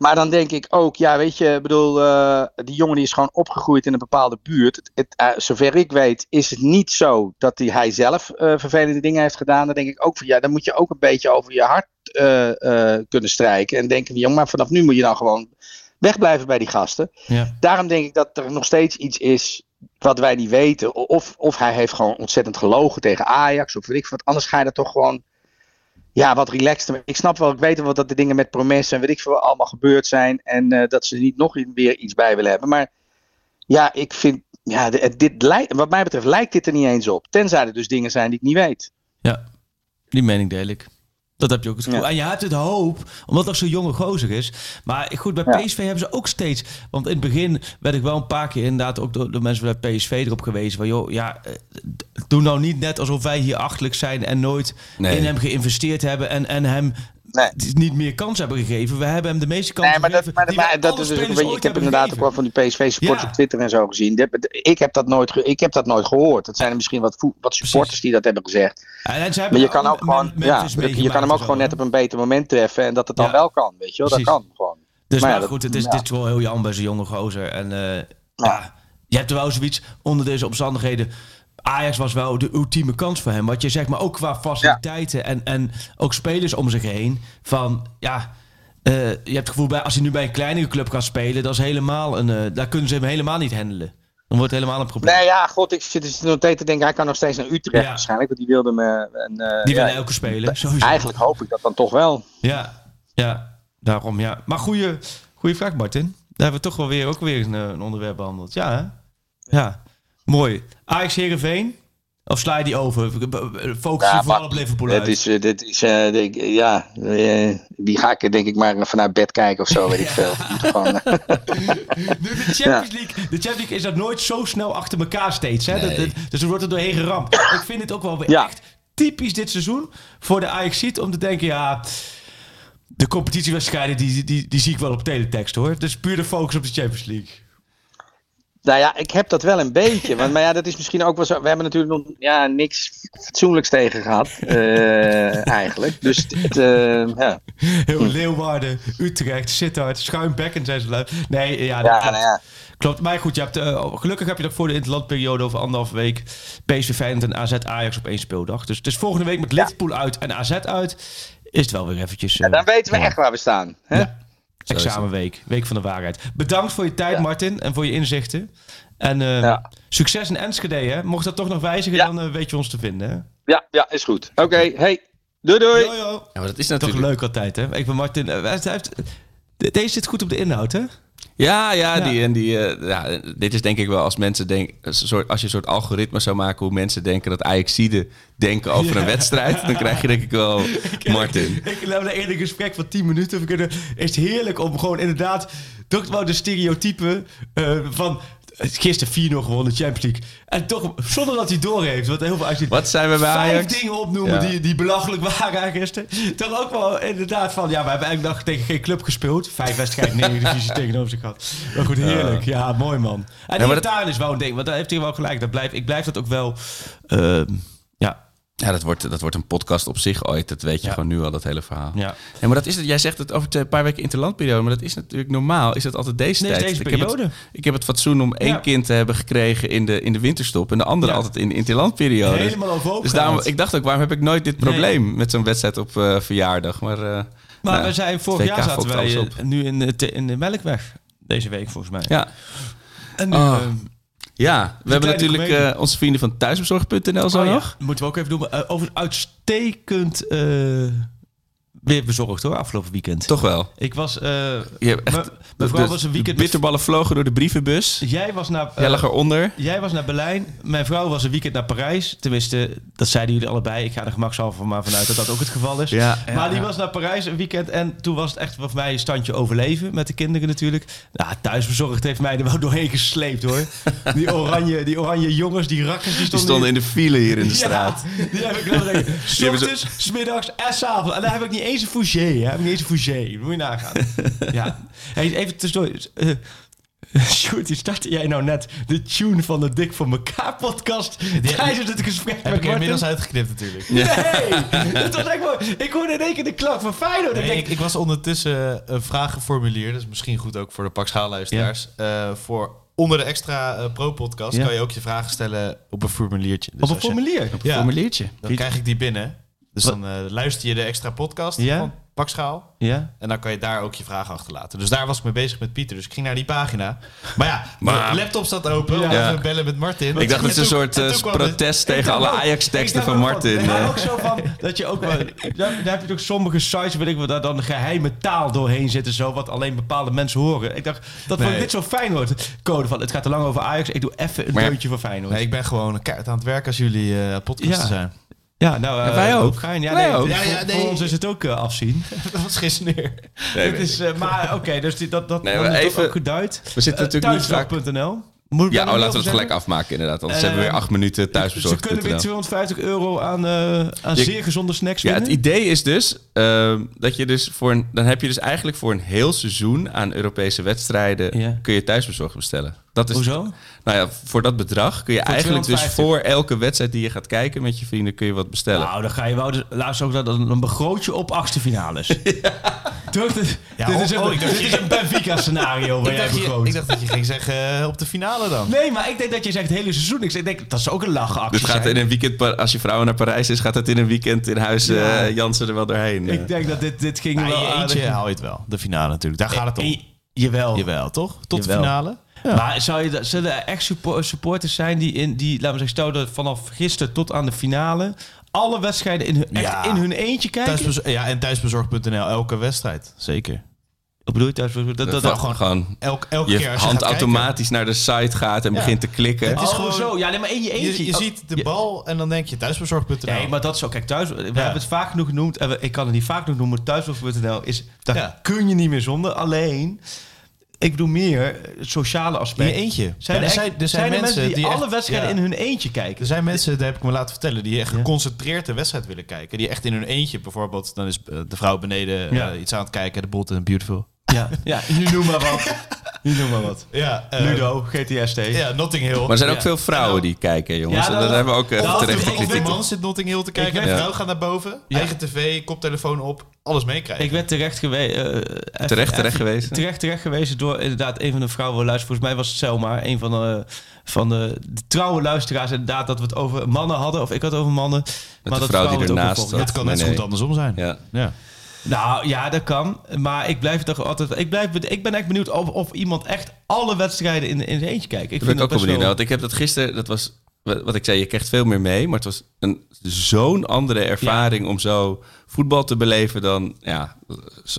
Maar dan denk ik ook, ja, weet je, ik bedoel, eh, die jongen die is gewoon opgegroeid in een bepaalde buurt. Het, het, eh, zover ik weet, is het niet zo dat hij, hij zelf eh, vervelende dingen heeft gedaan. Dan denk ik ook van, ja, dan moet je ook een beetje over je hart kunnen strijken. En denken, van, jongen, maar vanaf nu moet je dan gewoon wegblijven bij die gasten. Ja. Daarom denk ik dat er nog steeds iets is wat wij niet weten. Of, of hij heeft gewoon ontzettend gelogen tegen Ajax of weet ik wat. Anders ga je dat toch gewoon ja, wat relaxter. Ik snap wel, ik weet wel dat de dingen met promes en weet ik veel allemaal gebeurd zijn. En eh, dat ze er niet nog weer iets bij willen hebben. Maar ja, ik vind, ja, dit lijkt, wat mij betreft lijkt dit er niet eens op. Tenzij er dus dingen zijn die ik niet weet. Ja, die mening deel ik. Dat heb je ook het gevoel. Ja. En je hebt het hoop, omdat het zo'n jonge gozer is. Maar goed, bij Ja. PSV hebben ze ook steeds... Want in het begin werd ik wel een paar keer inderdaad ook door, door mensen bij PSV erop gewezen. Van joh, ja, eh, doe nou niet net alsof wij hier achterlijk zijn en nooit Nee. in hem geïnvesteerd hebben. En, en hem Nee. niet meer kans hebben gegeven. We hebben hem de meeste kansen Nee, maar dat, gegeven maar, dat is dus, spelers weet je, ooit ik heb inderdaad ook wel van die PSV-supporters Ja. op Twitter en zo gezien. Ik heb dat nooit, ik heb dat nooit gehoord. Dat zijn er misschien wat, wat supporters die dat hebben gezegd. En, Maar je kan ook gewoon, ja, je kan hem ook gewoon net op een beter moment treffen en dat het dan Ja. wel kan, weet je wel. Dat kan gewoon. Dus Maar dat- goed, het is, dit is wel heel jammer bij zo'n jonge gozer. En eh, ja, je hebt er wel zoiets onder deze omstandigheden. Ajax was wel de ultieme kans voor hem. Wat je zegt, maar ook qua faciliteiten en, en ook spelers om zich heen. Van ja, eh, je hebt het gevoel bij als hij nu bij een kleinere club gaat spelen, dat is helemaal een, eh, daar kunnen ze hem helemaal niet handelen. Dan wordt het helemaal een probleem. Nee, ja, god, ik zit dus nog steeds te denken, hij kan nog steeds naar Utrecht Ja. waarschijnlijk, want die wilde me... Eh, Die ja, willen elke speler. Sowieso. Eigenlijk hoop ik dat dan toch wel. Ja, ja, daarom ja. Maar goede, goede vraag, Martin. Daar hebben we toch wel weer, ook weer een, een onderwerp behandeld. Ja, hè? Ja, mooi. Ajax Heerenveen? Of sla je die over? Focus je Ja, vooral op Liverpool Dit uit. is, eh, dit is eh, ja, eh, die ga ik denk ik maar vanuit bed kijken of zo, weet ik veel. Gewoon, Nu, de Champions League, de Champions League is dat nooit zo snel achter elkaar steeds. Hè? Dat, dat- dus er wordt er doorheen geramd. Ik vind het ook wel weer Ja. echt typisch dit seizoen voor de ajax om te denken, ja... De competitiewedstrijden, die, die, die zie ik wel op teletext hoor. Dus puur de focus op de Champions League. Nou ja, ik heb dat wel een beetje. Want, maar ja, dat is misschien ook wel zo. We hebben natuurlijk nog ja, niks fatsoenlijks tegen gehad, eh, eigenlijk. Dus het, eh, ja. Heel Leeuwarden, Utrecht, Sittard, Schuimbekken zijn ze. Nee, ja, dat Ja, klopt. nou ja. Klopt, maar goed, je hebt, eh, gelukkig heb je nog voor de interlandperiode over anderhalve week PSV Feyenoord en AZ Ajax op één speeldag. Dus, dus volgende week met Liverpool uit en AZ uit is het wel weer eventjes... Ja, dan weten we echt waar we staan. Hè? Examenweek, week van de waarheid. Bedankt voor je tijd, Ja. Martin, en voor je inzichten. En eh, Ja. succes in Enschede, hè? Mocht dat toch nog wijzigen, Ja. dan eh, weet je ons te vinden, hè? Ja, ja, is goed. Oké, hey. Doei doei. Yo, yo. Ja, maar dat is Toch natuurlijk... leuk altijd, hè? Ik ben Martin. eh, hij heeft, de- deze zit goed op de inhoud, hè? Ja, ja, Ja. Die, en die, eh, ja, dit is denk ik wel als mensen denken, een soort, als je een soort algoritme zou maken hoe mensen denken dat Ajaxide denken over een wedstrijd, dan krijg je denk ik wel Martin. Ik heb een eerder gesprek van 10 minuten. We kunnen, is het heerlijk om gewoon inderdaad. Toch wel de stereotypen eh, van. Gisteren 4-0 gewonnen, Champions League. En toch, zonder dat hij doorheeft. Want heel veel als je Wat zijn we bij vijf Ajax? dingen opnoemen Ja. die, die belachelijk waren gisteren. Toch ook wel inderdaad van... Ja, we hebben eigenlijk nog tegen geen club gespeeld. Vijf wedstrijden, negen divisie tegenover zich gehad. Maar goed, heerlijk. Ja, mooi man. En die maar dat- taal is wel een ding. Want daar heeft hij wel gelijk. Dat blijf, ik blijf dat ook wel... ehm, ja, dat wordt, dat wordt een podcast op zich ooit. Dat weet je Ja. gewoon nu al, dat hele verhaal. ja. Ja, maar dat is het. Jij zegt het over een paar weken interlandperiode, maar dat is natuurlijk normaal. Is dat altijd deze Nee, tijd? deze ik, heb periode. het, ik heb het fatsoen om één Ja. kind te hebben gekregen in de, in de winterstop en de andere altijd in de interlandperiode. Helemaal overhoop Dus daarom, ik dacht ook, waarom heb ik nooit dit probleem met zo'n wedstrijd op eh, verjaardag? Maar, eh, Maar nou, we zijn vorig 2K jaar zaten wij eh, op. nu in de, in de Melkweg. Deze week volgens mij. Ja, En nu, Oh. Ja we hebben natuurlijk eh, onze vrienden van thuisbezorg.nl zo oh ja, nog. moeten we ook even doen. Over uitstekend eh, weer bezorgd hoor, afgelopen weekend. Toch wel. Ik was... eh, Je hebt echt, was een weekend... bitterballen vlogen door de brievenbus. Jij was naar... eh, Jij lag eronder. Jij was naar Berlijn. Mijn vrouw was een weekend naar Parijs. Tenminste, dat zeiden jullie allebei. Ik ga er gemakshalve maar vanuit dat dat ook het geval is. Ja, maar ja, die ja. was naar Parijs een weekend. En toen was het echt voor mij een standje overleven. Met de kinderen natuurlijk. Nou, thuisbezorgd heeft mij er wel doorheen gesleept hoor. Die oranje, die oranje jongens, die rakkers, die Die stonden, in de file hier in de straat. Ja, die heb ik ochtends, smiddags en s'avonds. En daar heb ik niet eens een fougé. hè. Heb ik niet eens een fougé. Moet je nagaan. ja. Hey, even tussendoor. Uh, Sjoerd, die startte jij nou net de tune van de Dik voor elkaar podcast tijdens het gesprek Heb met ik er inmiddels uitgeknipt natuurlijk. Nee, dat was echt mooi. Ik hoorde in één keer de klank van Feyenoord. Ik denk, ik, ik was ondertussen een vraag geformuleerd. Dat is misschien goed ook voor de Pak Schaalluisteraars. Eh, voor onder de extra eh, pro-podcast Ja. kan je ook je vragen stellen op een formuliertje. Dus op een als je- formulier. Ja, Formuliertje. dan krijg ik die binnen. Dus Wat? dan eh, luister je de extra podcast Ja. van Pak Schaal. Ja. En dan kan je daar ook je vragen achterlaten. Dus daar was ik mee bezig met Pieter. Dus ik ging naar die pagina. Maar ja, Maar- mijn laptop staat open. Ja. We Ja. even bellen met Martin. Ik dacht En het is een soort eh, protest tegen alle Ajax-teksten van Martin. Maar eh. ook zo van dat je ook wel. Daar, daar heb je toch sommige sites, weet ik wel, daar dan geheime taal doorheen zitten, zo wat alleen bepaalde mensen horen. Ik dacht dat vond ik Nee. dit zo Feyenoord code van. Het gaat te lang over Ajax. Ik doe even een deuntje voor Feyenoord. Nee, ik ben gewoon een kaart aan het werk als jullie eh podcasten Ja. zijn. Ja, nou, eh, wij ook. Ja, Wij nee, ook. ja, Ja, ja, voor, nee. voor ons is het ook eh, afzien. Dat was gisteren neer. Nee, is, eh, maar oké, dus die, dat, dat, Nee, maar even- ook geduid. We zitten natuurlijk niet vaak... Moet Ja, oh, laten we het gelijk afmaken inderdaad. Anders hebben we weer acht minuten Ze kunnen weer thuisbezorgd.nl. 250 euro aan, eh, aan Je- zeer gezonde snacks Ja, winnen. het idee is dus ehm, dat je dus voor een, dan heb je dus eigenlijk voor een heel seizoen aan Europese wedstrijden Ja. kun je thuisbezorgd bestellen. Dat is, Hoezo? Nou ja, voor dat bedrag kun je eigenlijk dus 250. voor elke wedstrijd die je gaat kijken met je vrienden kun je wat bestellen. Nou, dan ga je wel... Dus, luister ook dat dan een begrootje op achtste finales. Toch? Dit, Ja, dit, is oh, een, oh, ik dacht- dit is een Benfica-scenario waar Ik jij je, begroot. ik dacht dat je ging zeggen eh, op de finale dan. Nee, maar ik denk dat je zegt het hele seizoen. Ik denk, dat is ook een lachactie dus gaat zijn. in een weekend, als je vrouw naar Parijs is, gaat het in een weekend in huis Ja. eh, Jansen er wel doorheen. eh. Ik denk dat dit, dit ging Ja, wel in je aardig. eentje haal je het wel. De finale natuurlijk. Daar gaat het om. Eh, Jawel. Jawel, toch? Tot de Jawel. Maar zou je, dat- zullen er echt suppo- supporters zijn die, in, die laten we zeggen, stel dat vanaf gisteren tot aan de finale alle wedstrijden in hun, echt Ja. in hun eentje kijken? Ja, en thuisbezorg.nl elke wedstrijd. Zeker. Wat bedoel je thuis? Dat, dat, gewoon, gewoon Elk, elke je keer als je hand kijken. automatisch naar de site gaat en Ja. begint te klikken. Het is oh, gewoon- zo. Ja, nee, maar in je eentje. Je, je Oh, ziet de bal en dan denk je thuisbezorg.nl. Nee, maar dat is zo. Kijk, thuis, we hebben het vaak genoeg genoemd. En we- ik kan het niet vaak genoeg noemen. Thuisbezorg.nl is, daar Ja. kun je niet meer zonder. Alleen, ik bedoel meer het sociale in aspect. je eentje. Zijn, Ja, er, er zijn, er zijn er mensen die, alle wedstrijden ja. in hun eentje kijken? Er zijn mensen, dat heb ik me laten vertellen, die echt geconcentreerd de wedstrijd willen kijken. Die echt in hun eentje, bijvoorbeeld, dan is eh, de vrouw beneden eh, iets aan het kijken, de Bold and Beautiful. Ja, ja, nu noem maar wat. Nu noem maar wat. Ja, Ludo, GTST. Ja, Notting Hill. Maar er zijn ook Ja. veel vrouwen die kijken, jongens. Ja, en dat- dat hebben we ook eh, terecht ik- man zit Notting Hill te kijken, Ik en de weet- vrouw gaat naar boven, Ja. eigen tv, koptelefoon op, alles meekrijgen. Ik werd terecht geweest. Terecht, terecht geweest. Terecht, terecht geweest door inderdaad een van de vrouwen luisteren. Volgens mij was het Selma, een van de, van de, de trouwe luisteraars. Inderdaad, dat we het over mannen hadden. Of ik had het over mannen. Met maar de dat vrouw die ernaast zat. het kan Nee, net zo nee. goed andersom zijn. Ja. Nou ja, dat kan. Maar ik blijf toch altijd. Ik, blijf, ik ben echt benieuwd of, of iemand echt alle wedstrijden in, in zijn eentje kijkt. Ik Dat ben ik ook wel benieuwd. Want ik heb dat gisteren, dat was wat ik zei, je krijgt veel meer mee. Maar het was een zo'n andere ervaring om zo voetbal te beleven dan ja,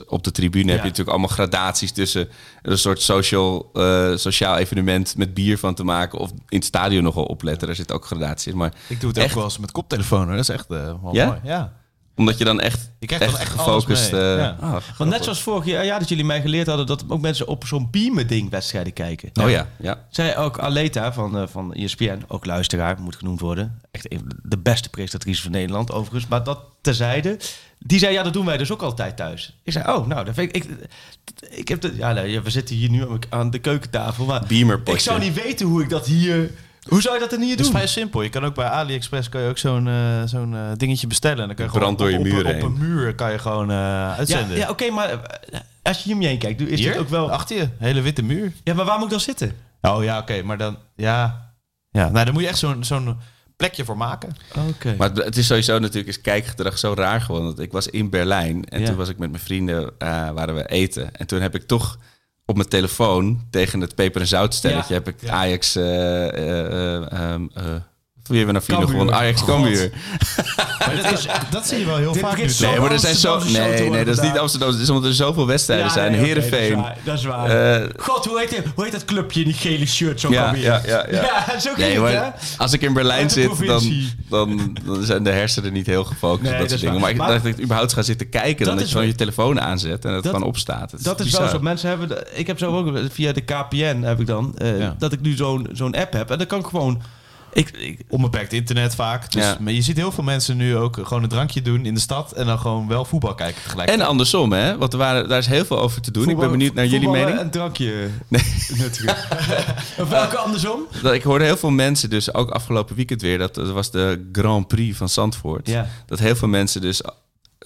op de tribune heb je natuurlijk allemaal gradaties tussen een soort social, eh, sociaal evenement met bier van te maken of in het stadion nogal opletten. Daar zit ook gradaties in. Maar Ik doe het Echt? ook wel eens met koptelefoon. hoor. Dat is echt eh, wel Ja? mooi. Ja. Omdat je dan echt, Je krijgt echt, dan echt gefocust... eh, Ja. ah, Want net zoals vorig jaar, ja, dat jullie mij geleerd hadden dat ook mensen op zo'n beamen-ding wedstrijden kijken. Oh ja, ja. Zij ook Aleta van, eh, van ESPN, ook luisteraar, moet genoemd worden. Echt een, de beste presentatrice van Nederland, overigens. Maar dat terzijde. Die zei, ja, dat doen wij dus ook altijd thuis. Ik zei, oh, nou, dat vind ik... Ik, ik heb de, ja, nou, we zitten hier nu aan de keukentafel, maar... Beamerpotje. Ik zou niet weten hoe ik dat hier... Hoe zou je dat er niet Het is doen? vrij simpel. Je kan ook bij AliExpress kan je ook zo'n eh, zo'n eh, dingetje bestellen. En dan kan je Brand gewoon door je op, op, muur op, een muur kan je gewoon eh, Ja, uitzenden. ja oké, maar als je om je heen kijkt, is Hier? dit ook wel... Achter je, hele witte muur. Ja, maar waar moet ik dan zitten? Oh ja, oké, maar dan... Ja, ja nou, dan moet je echt zo'n zo'n plekje voor maken. Oké. Maar het- het is sowieso natuurlijk is kijkgedrag zo raar geworden. Want ik was in Berlijn en Ja. toen was ik met mijn vrienden, eh, waren we eten. En toen heb ik toch op mijn telefoon tegen het peper- en zoutstelletje... Ja. heb ik Ajax... eh, wie hebben we nou Cambuur. gewonnen? Ajax Cambuur. Maar dat, is, dat zie je wel heel Dit vaak nu. Nee, maar er zijn zo... Nee, nee, dat is niet. Amsterdam. Het is omdat er zoveel wedstrijden Ja, zijn. nee, dat is waar. Dat is waar. Eh, God, hoe heet, die- hoe heet dat clubje in die gele shirt? Zo ja, kan weer. ja, ja, ja. Ja, zo het, als ik in Berlijn zit, dan, dan, dan zijn de hersenen niet heel gefocust Nee, op dat dat soort dingen. Maar ik Maar- dacht dat ik überhaupt ga zitten kijken, dan Dat je gewoon je telefoon aanzet en het Dat- gewoon opstaat. Dat is wel zo. Mensen hebben... Ik heb zo ook via de KPN heb ik dan... eh. Dat ik nu zo'n zo'n app heb. En dan kan ik gewoon... Ik, ik, Onbeperkt internet vaak. Dus, Ja. Maar je ziet heel veel mensen nu ook gewoon een drankje doen in de stad... en dan gewoon wel voetbal kijken tegelijk. En andersom, hè? Want er waren, daar is heel veel over te doen. ik ben benieuwd naar jullie mening. en drankje nuttigen. of welke andersom? Dat, ik hoorde heel veel mensen dus, ook afgelopen weekend weer... dat, dat was de Grand Prix van Zandvoort. Ja. Dat heel veel mensen dus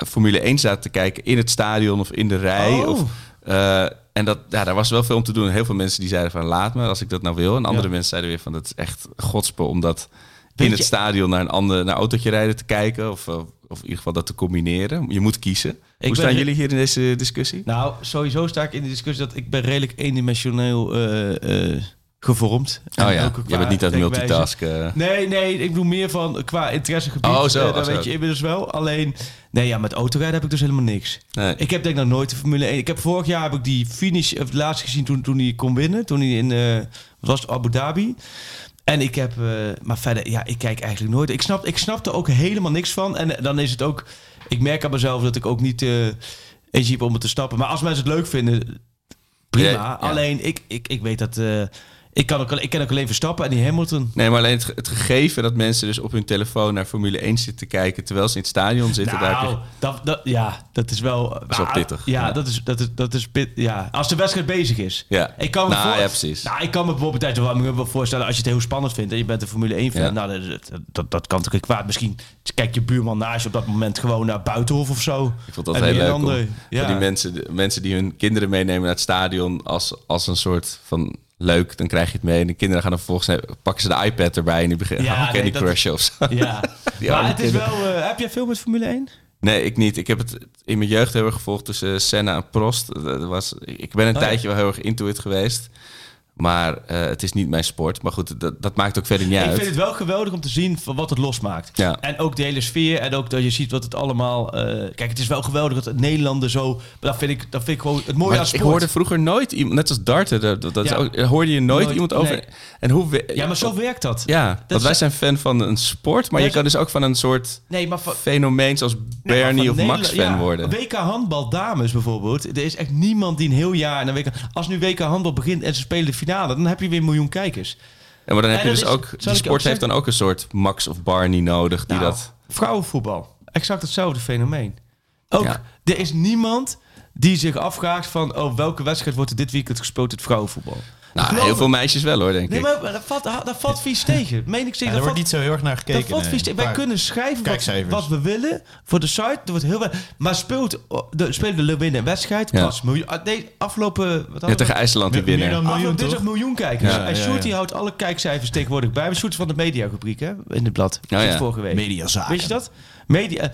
Formule 1 zaten te kijken in het stadion of in de rij. Oh. Of, eh, en dat, ja, daar was wel veel om te doen. Heel veel mensen die zeiden van laat me als ik dat nou wil. En andere Ja. mensen zeiden weer van dat is echt godspe om dat Weet in het je- stadion naar een ander naar autootje rijden te kijken. Of, of in ieder geval dat te combineren. Je moet kiezen. Hoe staan jullie hier in deze discussie? Nou, sowieso sta ik in de discussie dat ik ben redelijk eendimensioneel eh, gevormd. oh ja, je bent niet aan het denkwijze. multitasken. Nee, nee, ik bedoel meer van qua interessegebied. Oh, zo, eh, oh, dat zo. weet je inmiddels wel. Alleen, nee, ja, met autorijden heb ik dus helemaal niks. Nee. Ik heb denk ik nog nooit de Formule 1. Ik heb vorig jaar heb ik die finish of laatst gezien toen, toen hij kon winnen. Toen hij in, eh, wat was het, Abu Dhabi. En ik heb, eh, maar verder, ja, ik kijk eigenlijk nooit. Ik snap, ik snap er ook helemaal niks van. En dan is het ook, ik merk aan mezelf dat ik ook niet eh energie heb om het te stappen. Maar als mensen het leuk vinden, prima. Ja, ja. Alleen, ik, ik, ik weet dat, eh, ik, kan ook, ik ken ook alleen Verstappen en die Hamilton. Nee, maar alleen het, het gegeven dat mensen dus op hun telefoon naar Formule 1 zitten te kijken terwijl ze in het stadion zitten. daar je- Nou, dat, dat, ja, dat is wel... is wel maar- pittig. Ja, Ja. dat is, dat is, dat is pit, ja. Als de wedstrijd bezig is. Ja. Ik kan me Nou, voor- ja, precies. Nou, ik kan me bijvoorbeeld tijdens de warming-up wel voorstellen... als je het heel spannend vindt en je bent een Formule 1 fan... Ja. Nou, dat, dat, dat, dat kan niet kwaad. Misschien kijkt je buurman naast je op dat moment gewoon naar Buitenhof of zo. Ik vond dat En heel leuk. om, ja. die mensen, mensen die hun kinderen meenemen naar het stadion als, als een soort van leuk, dan krijg je het mee. En de kinderen gaan dan vervolgens pakken ze de iPad erbij en die beginnen Ja, Candy nee, Crush of zo. Ja, maar het is kinderen. wel... eh, heb jij veel met Formule 1? Nee, ik niet. Ik heb het in mijn jeugd heel erg gevolgd tussen Senna en Prost. Dat was, ik ben een Oh ja. tijdje wel heel erg into it geweest. Maar eh, het is niet mijn sport. Maar goed, dat, dat maakt ook verder niet Ik uit. vind het wel geweldig om te zien van wat het losmaakt. Ja. En ook de hele sfeer. En ook dat je ziet wat het allemaal... eh, kijk, het is wel geweldig dat Nederlanders zo... Dat vind ik, dat vind ik gewoon het mooie Maar aan ik hoorde vroeger nooit iemand, net als darten, dat, dat is Ja. ook, hoorde je nooit, Nooit, iemand over. nee. En hoe Ja, maar zo werkt dat. Ja, want wij zijn fan van een sport, maar je kan dus ook van een soort Nee, maar van, fenomeen zoals Bernie of Max fan ja, worden. WK handbal dames bijvoorbeeld. Er is echt niemand die een heel jaar... Een WK, als nu WK handbal begint en ze spelen de finale... dan heb je weer een miljoen kijkers. En maar dan heb En je dus is- ook, die sport ook heeft dan ook een soort Max of Barney nodig die Nou, dat... Vrouwenvoetbal. Exact hetzelfde fenomeen. Ook, Ja. er is niemand die zich afvraagt van... oh, welke wedstrijd wordt er dit weekend gespeeld in het vrouwenvoetbal? Nou, Geloof heel veel meisjes wel hoor, denk Nee, ik. maar maar dat valt, dat valt vies tegen. Meen ik Ja, zeker. er dat wordt niet zo heel erg naar gekeken. Dat valt nee. vies tegen. Wij kunnen schrijven wat, we willen voor de site. Er wordt heel weinig. Maar speelt de, spelen de Leeuwinnen een wedstrijd? Ja. Pas miljoen. ah, Nee, afgelopen. Wat Ja, we? tegen IJsland die Meer- meer winnen. dan- miljoen, toch? miljoen kijkers. Ja, en ja, ja. houdt alle kijkcijfers tegenwoordig bij. Sjoerd is van de mediarubriek hè, in het blad. Oh, ja. vorige week. Mediazaken. Weet je dat? Media,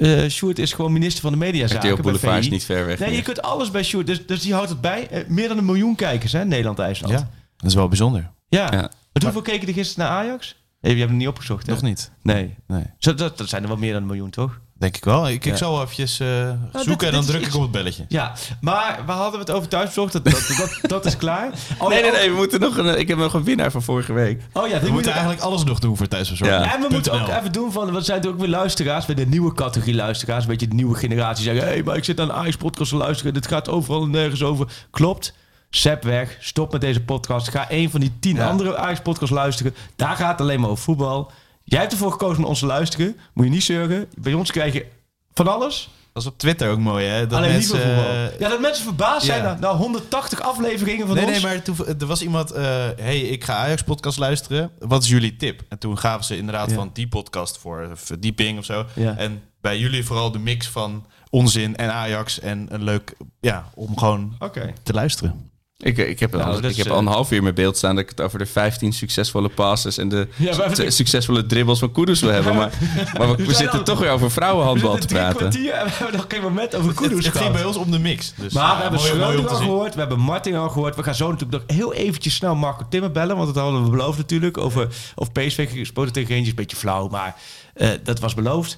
uh, Sjoerd is gewoon minister van de mediazaken. RTL Boulevard is niet ver weg. Nee, meer. je kunt alles bij Sjoerd. Dus, dus die houdt het bij. Uh, meer dan een miljoen kijkers, hè, Nederland-IJsland. Ja, dat is wel bijzonder. Ja. ja. Maar hoeveel keken er gisteren naar Ajax? Je hebt hem niet opgezocht, hè? Nog niet. Nee. nee. Zo, dat, dat zijn er wel meer dan een miljoen, toch? Denk ik wel. Ik, ik zal eventjes uh, nou, zoeken dit, en dan dit druk ik op het belletje. Ja, maar we hadden het over thuisbezorgd. Dat, dat, dat, dat, is klaar. Oh, nee, nee, nee. We moeten nog een, ik heb nog een winnaar van vorige week. Oh ja, we moeten eigenlijk alles nog doen voor thuisbezorgd. Ja. En we moeten ook even doen van... We zijn ook weer luisteraars. Bij de nieuwe categorie luisteraars. Een beetje de nieuwe generatie zeggen... Hé, hey, maar ik zit aan een podcast te luisteren. Dit gaat overal en nergens over. Klopt. Zep weg. Stop met deze podcast. Ga een van die tien ja. andere Ajax podcasts luisteren. Daar gaat het alleen maar over voetbal. Jij hebt ervoor gekozen om ons te luisteren. Moet je niet zeuren. Bij ons krijg je van alles. Dat is op Twitter ook mooi, hè? Dat Alleen mensen, niet uh, Ja, dat mensen verbaasd zijn ja. na, 180 afleveringen van nee, ons. Nee, maar toen, er was iemand... Uh, hey, ik ga Ajax-podcast luisteren. Wat is jullie tip? En toen gaven ze inderdaad ja. van die podcast voor verdieping of zo. Ja. En bij jullie vooral de mix van onzin en Ajax. En een leuk... Ja, om gewoon okay. te luisteren. Ik, ik heb, Nou, ik heb eh, al een half uur met beeld staan dat ik het over de 15 succesvolle passes en de Ja, hebben su- succesvolle dribbles van Kudus wil hebben. Maar, maar we, zitten al- toch weer over vrouwenhandbal te drie praten. kwartier en we hebben nog geen moment over Het, Kudus het ging gehad. bij ons om de mix. Dus, Maar ja, we hebben mooi om Schreuder al gehoord, we hebben Martin al gehoord. We gaan zo natuurlijk nog heel eventjes snel Marco Timmer bellen. Want dat hadden we beloofd natuurlijk. Over of PSV gesproken tegen Rangers. Een beetje flauw, maar eh, dat was beloofd.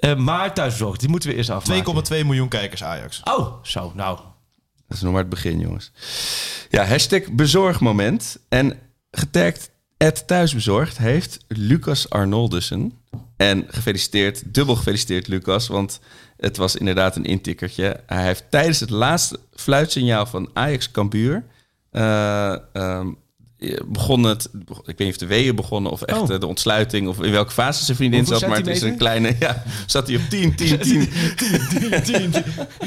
Eh, maar thuisbezorgd, die moeten we eerst afmaken. 2,2 miljoen kijkers Ajax. Oh, zo, nou. Dat is nog maar het begin, jongens. Ja, hashtag bezorgmoment. En getagd at thuisbezorgd heeft Lucas Arnoldussen. En gefeliciteerd, dubbel gefeliciteerd Lucas, want het was inderdaad een intikkertje. Hij heeft tijdens het laatste fluitsignaal van Ajax Cambuur... eh, ehm, begon het, ik weet niet of de weeën begonnen of echt Oh. eh, de ontsluiting of in welke fase zijn vriendin Hoeveel zat, maar het is een kleine, ja, zat hij op 10, 10, 10. 10, 10.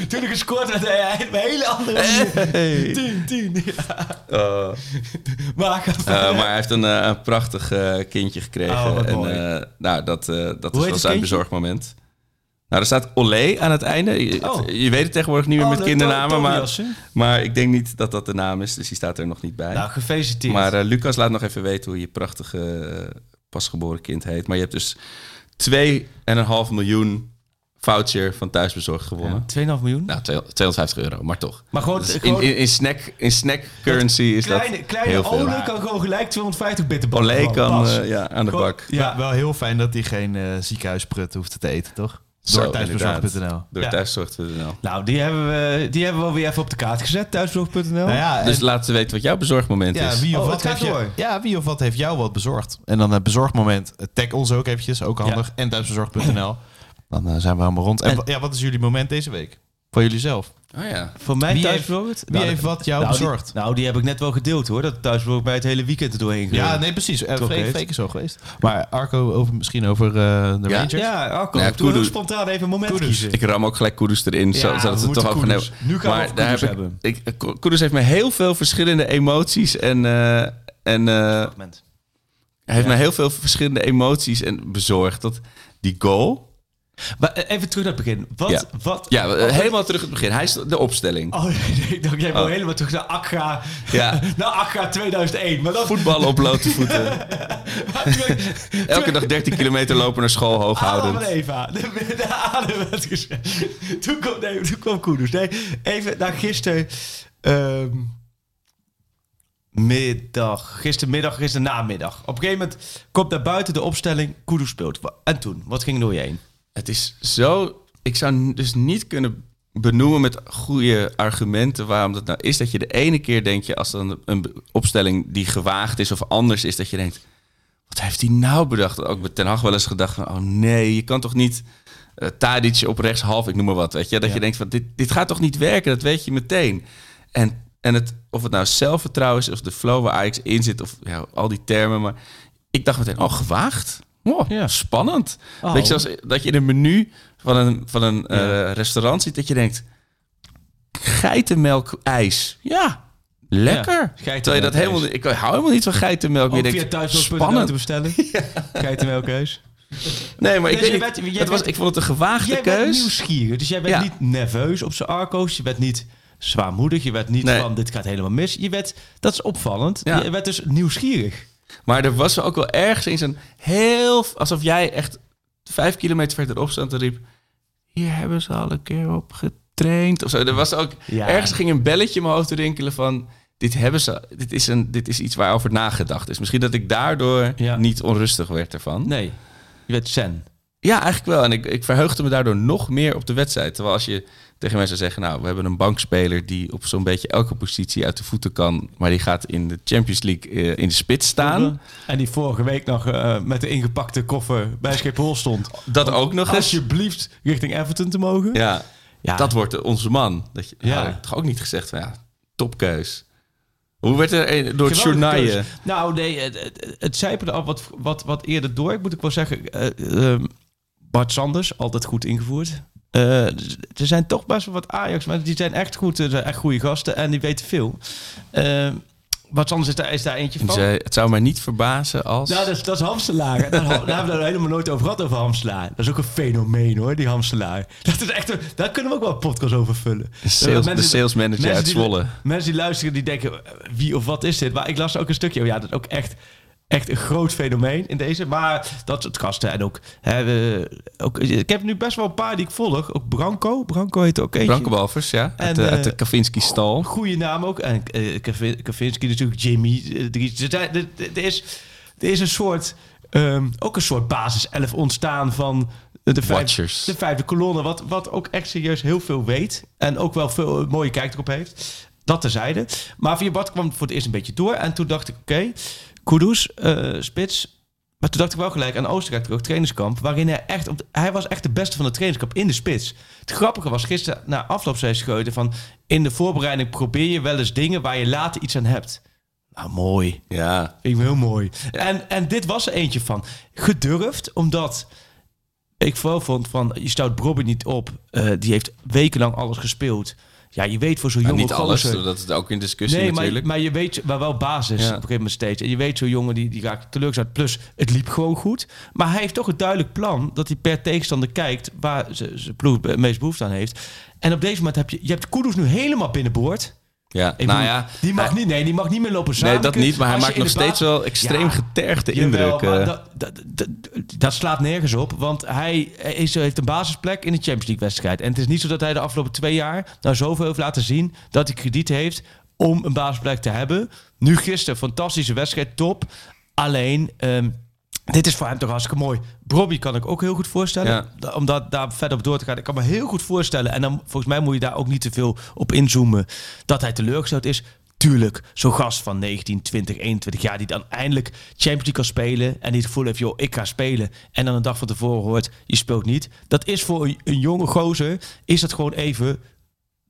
Toen ik gescoord had, hij een hele andere. Hey. 10, 10. Ja. Uh, Maar, Uh, maar hij heeft een, uh, een prachtig kindje gekregen. Oh, en, nou, dat, dat heet is wel zijn bezorgmoment. Nou, er staat Olé aan het einde. Je, Oh. je weet het tegenwoordig niet meer Oh, met de kindernamen, maar, Tobias, hè? maar ik denk niet dat dat de naam is. Dus die staat er nog niet bij. Nou, gefeliciteerd. maar uh, Lucas, laat nog even weten hoe je prachtige uh, pasgeboren kind heet. Maar je hebt dus 2,5 miljoen voucher van thuisbezorgd gewonnen. ja, 2,5 miljoen? Nou, 250 euro, maar toch. maar gewoon, Dus in, gewoon in, in, snack, in snack currency is kleine, dat kleine heel veel. Ole kan gewoon gelijk 250 bitterballen. Olé kan uh, ja, aan de Gewoon- bak. Ja, Ja, wel heel fijn dat hij geen uh, ziekenhuisprut hoeft te eten, toch? Door thuisbezorgd.nl. Door Ja. thuiszorg.nl. Nou, die hebben, we, die hebben we wel weer even op de kaart gezet, thuisbezorgd.nl. Nou ja, Dus en- laat ze weten wat jouw bezorgmoment ja, is. wie of, Oh, wat heeft je, ja, wie of wat heeft jou wat bezorgd? En dan het bezorgmoment, eh, tag ons ook eventjes, ook handig. En thuisbezorgd.nl. Dan eh, zijn we helemaal rond. En, En- ja, wat is jullie moment deze week? Van jullie zelf. Oh ja. Voor mij Wie? Wie Nou, heeft wat jou nou, die- bezorgd? nou, die heb ik net wel gedeeld hoor. Dat thuisbezorgd bij het hele weekend er doorheen ja, gereden. nee, precies. Uh, Toch Freek, is zo geweest. Maar Arco, over, misschien over eh, de Ja. Rangers? Ja, Arco, Ja, spontaan even een moment kiezen. Ik ram ook gelijk Kudus erin, Ja, zo, zodat we het toch Kudus. nemen. Nu we maar daar Kudus heb ik, hebben. ik, Kudus heeft me heel veel verschillende emoties en, eh, en eh, hij heeft Ja. me heel veel verschillende emoties en bezorgd. Dat die goal, Maar eh, even terug naar het begin. Wat, Ja. wat... ja, helemaal terug het begin. Hij is de opstelling. Oh, ik dacht, jij wil Oh. helemaal terug naar Accra. Ja. naar Accra 2001. Maar dat... Voetballen op blote voeten. Elke dag 13 kilometer lopen naar school Adam hooghoudend. en Eva. De, de adem werd gezegd. Toen kwam, nee, toen kwam Koeders. Nee, even naar gisteren... ehm, middag. Gistermiddag, gisternamiddag. Op een gegeven moment komt naar buiten de opstelling. Koeders speelt. En toen? Wat ging er door je heen? Het is zo. Ik zou dus niet kunnen benoemen met goede argumenten waarom dat nou is. Dat je de ene keer denk je, als dan een opstelling die gewaagd is of anders is, dat je denkt: wat heeft hij nou bedacht? Ook met Ten Hag wel eens gedacht van: oh nee, je kan toch niet uh, Tadic op rechts half, ik noem maar wat, weet je? Dat Ja. je denkt van dit, dit gaat toch niet werken? Dat weet je meteen. En, en het, of het nou zelfvertrouwen is, of de flow waar Ajax in zit, of ja, al die termen, maar ik dacht meteen: oh gewaagd. Oh, Ja. Spannend. Oh. Weet je, zoals dat je in een menu van een, van een eh, Ja. restaurant ziet, dat je denkt, geitenmelk ijs. Ja, lekker. Ja, Terwijl je dat geitenmelk helemaal ijs. ik hou helemaal niet van geitenmelk. Ook je denkt, te spannend. bestellen. Geitenmelkhuis. Nee, maar ik, Dus weet niet, bent- was, bent- ik vond het een gewaagde Jij bent nieuwsgierig. Dus jij bent Ja. niet nerveus op zijn arco's. Je bent niet zwaarmoedig. Je werd niet Nee. van dit gaat helemaal mis. Je werd, dat is opvallend. Ja. Je werd dus nieuwsgierig. Maar er was ook wel ergens eens een heel... Alsof jij echt vijf kilometer verderop stond en riep... Hier hebben ze al een keer op getraind. Of zo. Er was ook... Ja. Ergens ging een belletje in mijn hoofd rinkelen van... Dit, hebben ze, dit, is een, dit is iets waarover nagedacht is. Misschien dat ik daardoor Ja. niet onrustig werd ervan. Nee, je werd zen. Ja, eigenlijk wel. En ik, ik verheugde me daardoor nog meer op de wedstrijd. Terwijl als je tegen mensen zegt, nou, we hebben een bankspeler die op zo'n beetje elke positie uit de voeten kan, maar die gaat in de Champions League eh, in de spits staan. En die vorige week nog eh, met de ingepakte koffer bij Schiphol stond. Dat ook nog eens. Alsjeblieft richting Everton te mogen. Ja, Ja. dat wordt onze man. Dat je, Ja. had ik toch ook niet gezegd van, ja, topkeus. Hoe werd er door het keus. Nou, nee, het, het, zijpelde al wat, wat, wat eerder door. Ik moet ook wel zeggen, eh, Bart Sanders, altijd goed ingevoerd. Eh, er zijn toch best wel wat Ajax, maar die zijn echt goed. Zijn echt goede gasten en die weten veel. Eh, Bart Sanders is daar, is daar eentje En van. het zou mij niet verbazen als... Nou, dat is, dat is Hamstelaar. hè. Daar, daar hebben we het helemaal nooit over gehad, over Hamstelaar. Dat is ook een fenomeen, hoor, die Hamstelaar. Dat is echt een, daar kunnen we ook wel een podcast over vullen. De sales- Eh, de sales manager uit die- Zwolle. Mensen die luisteren, die denken, eh, wie of wat is dit? Maar ik las ook een stukje, oh ja, dat is ook echt, echt een groot fenomeen in deze. Maar dat soort gasten en ook, hè, ook... Ik heb nu best wel een paar die ik volg. Ook Branco. Branco heet ook eentje. Branko Balvers, ja. Uit, En, de, uit de eh, Kavinsky-stal. Goede naam ook. En eh, Kavi- Kavinsky natuurlijk, Jimmy. eh. Er, er is, er is een soort, ehm, ook een soort basis 11 ontstaan van de vijf, Watchers. de vijfde kolonne. Wat, wat ook echt serieus heel veel weet. En ook wel veel eh, mooie kijk erop heeft. Dat terzijde. Maar via Bart kwam voor het eerst een beetje door. En toen dacht ik, oké, Kudus, eh, spits. Maar toen dacht ik wel gelijk aan Oostenrijk terug, trainingskamp. Waarin hij echt, op de- hij was echt de beste van de trainingskamp in de spits. Het grappige was gisteren na afloop zei Scheuten van... in de voorbereiding probeer je wel eens dingen waar je later iets aan hebt. Nou, mooi. Ja, Vind ik heel mooi. En, en dit was er eentje van. Gedurfd, omdat ik vooral vond van... je stout Brobby niet op. Eh, die heeft wekenlang alles gespeeld. Ja, je weet voor zo'n maar jonge niet alles. gozer- Dat is ook in discussie Nee, maar, natuurlijk. maar je weet, maar wel basis Ja. op een gegeven moment steeds. En je weet zo'n jongen die, die raakt teleurgesteld. Plus, het liep gewoon goed. Maar hij heeft toch een duidelijk plan dat hij per tegenstander kijkt waar ze- zijn ploeg het meest behoefte aan heeft. En op deze moment heb je, je hebt Kudus nu helemaal binnenboord. Ja, Ik nou bedoel, ja. die mag hij- niet, nee, die mag niet meer lopen Nee, zaken. dat niet. Maar hij maakt nog steeds wel extreem Ja, getergde indruk. eh. dat, dat, dat, dat slaat nergens op. Want hij is, heeft een basisplek in de Champions League wedstrijd. En het is niet zo dat hij de afgelopen twee jaar nou zoveel heeft laten zien dat hij krediet heeft om een basisplek te hebben. Nu gisteren, fantastische wedstrijd, top. Alleen, ehm, dit is voor hem toch hartstikke mooi. Bobby kan ik ook heel goed voorstellen. Ja. Om dat, daar verder op door te gaan. Ik kan me heel goed voorstellen. En dan volgens mij moet je daar ook niet te veel op inzoomen. Dat hij teleurgesteld is. Tuurlijk, zo'n gast van 19, 20, 21 jaar... die dan eindelijk Champions League kan spelen... en die het gevoel heeft, joh, ik ga spelen... en dan een dag van tevoren hoort, je speelt niet. Dat is voor een, een jonge gozer... is dat gewoon even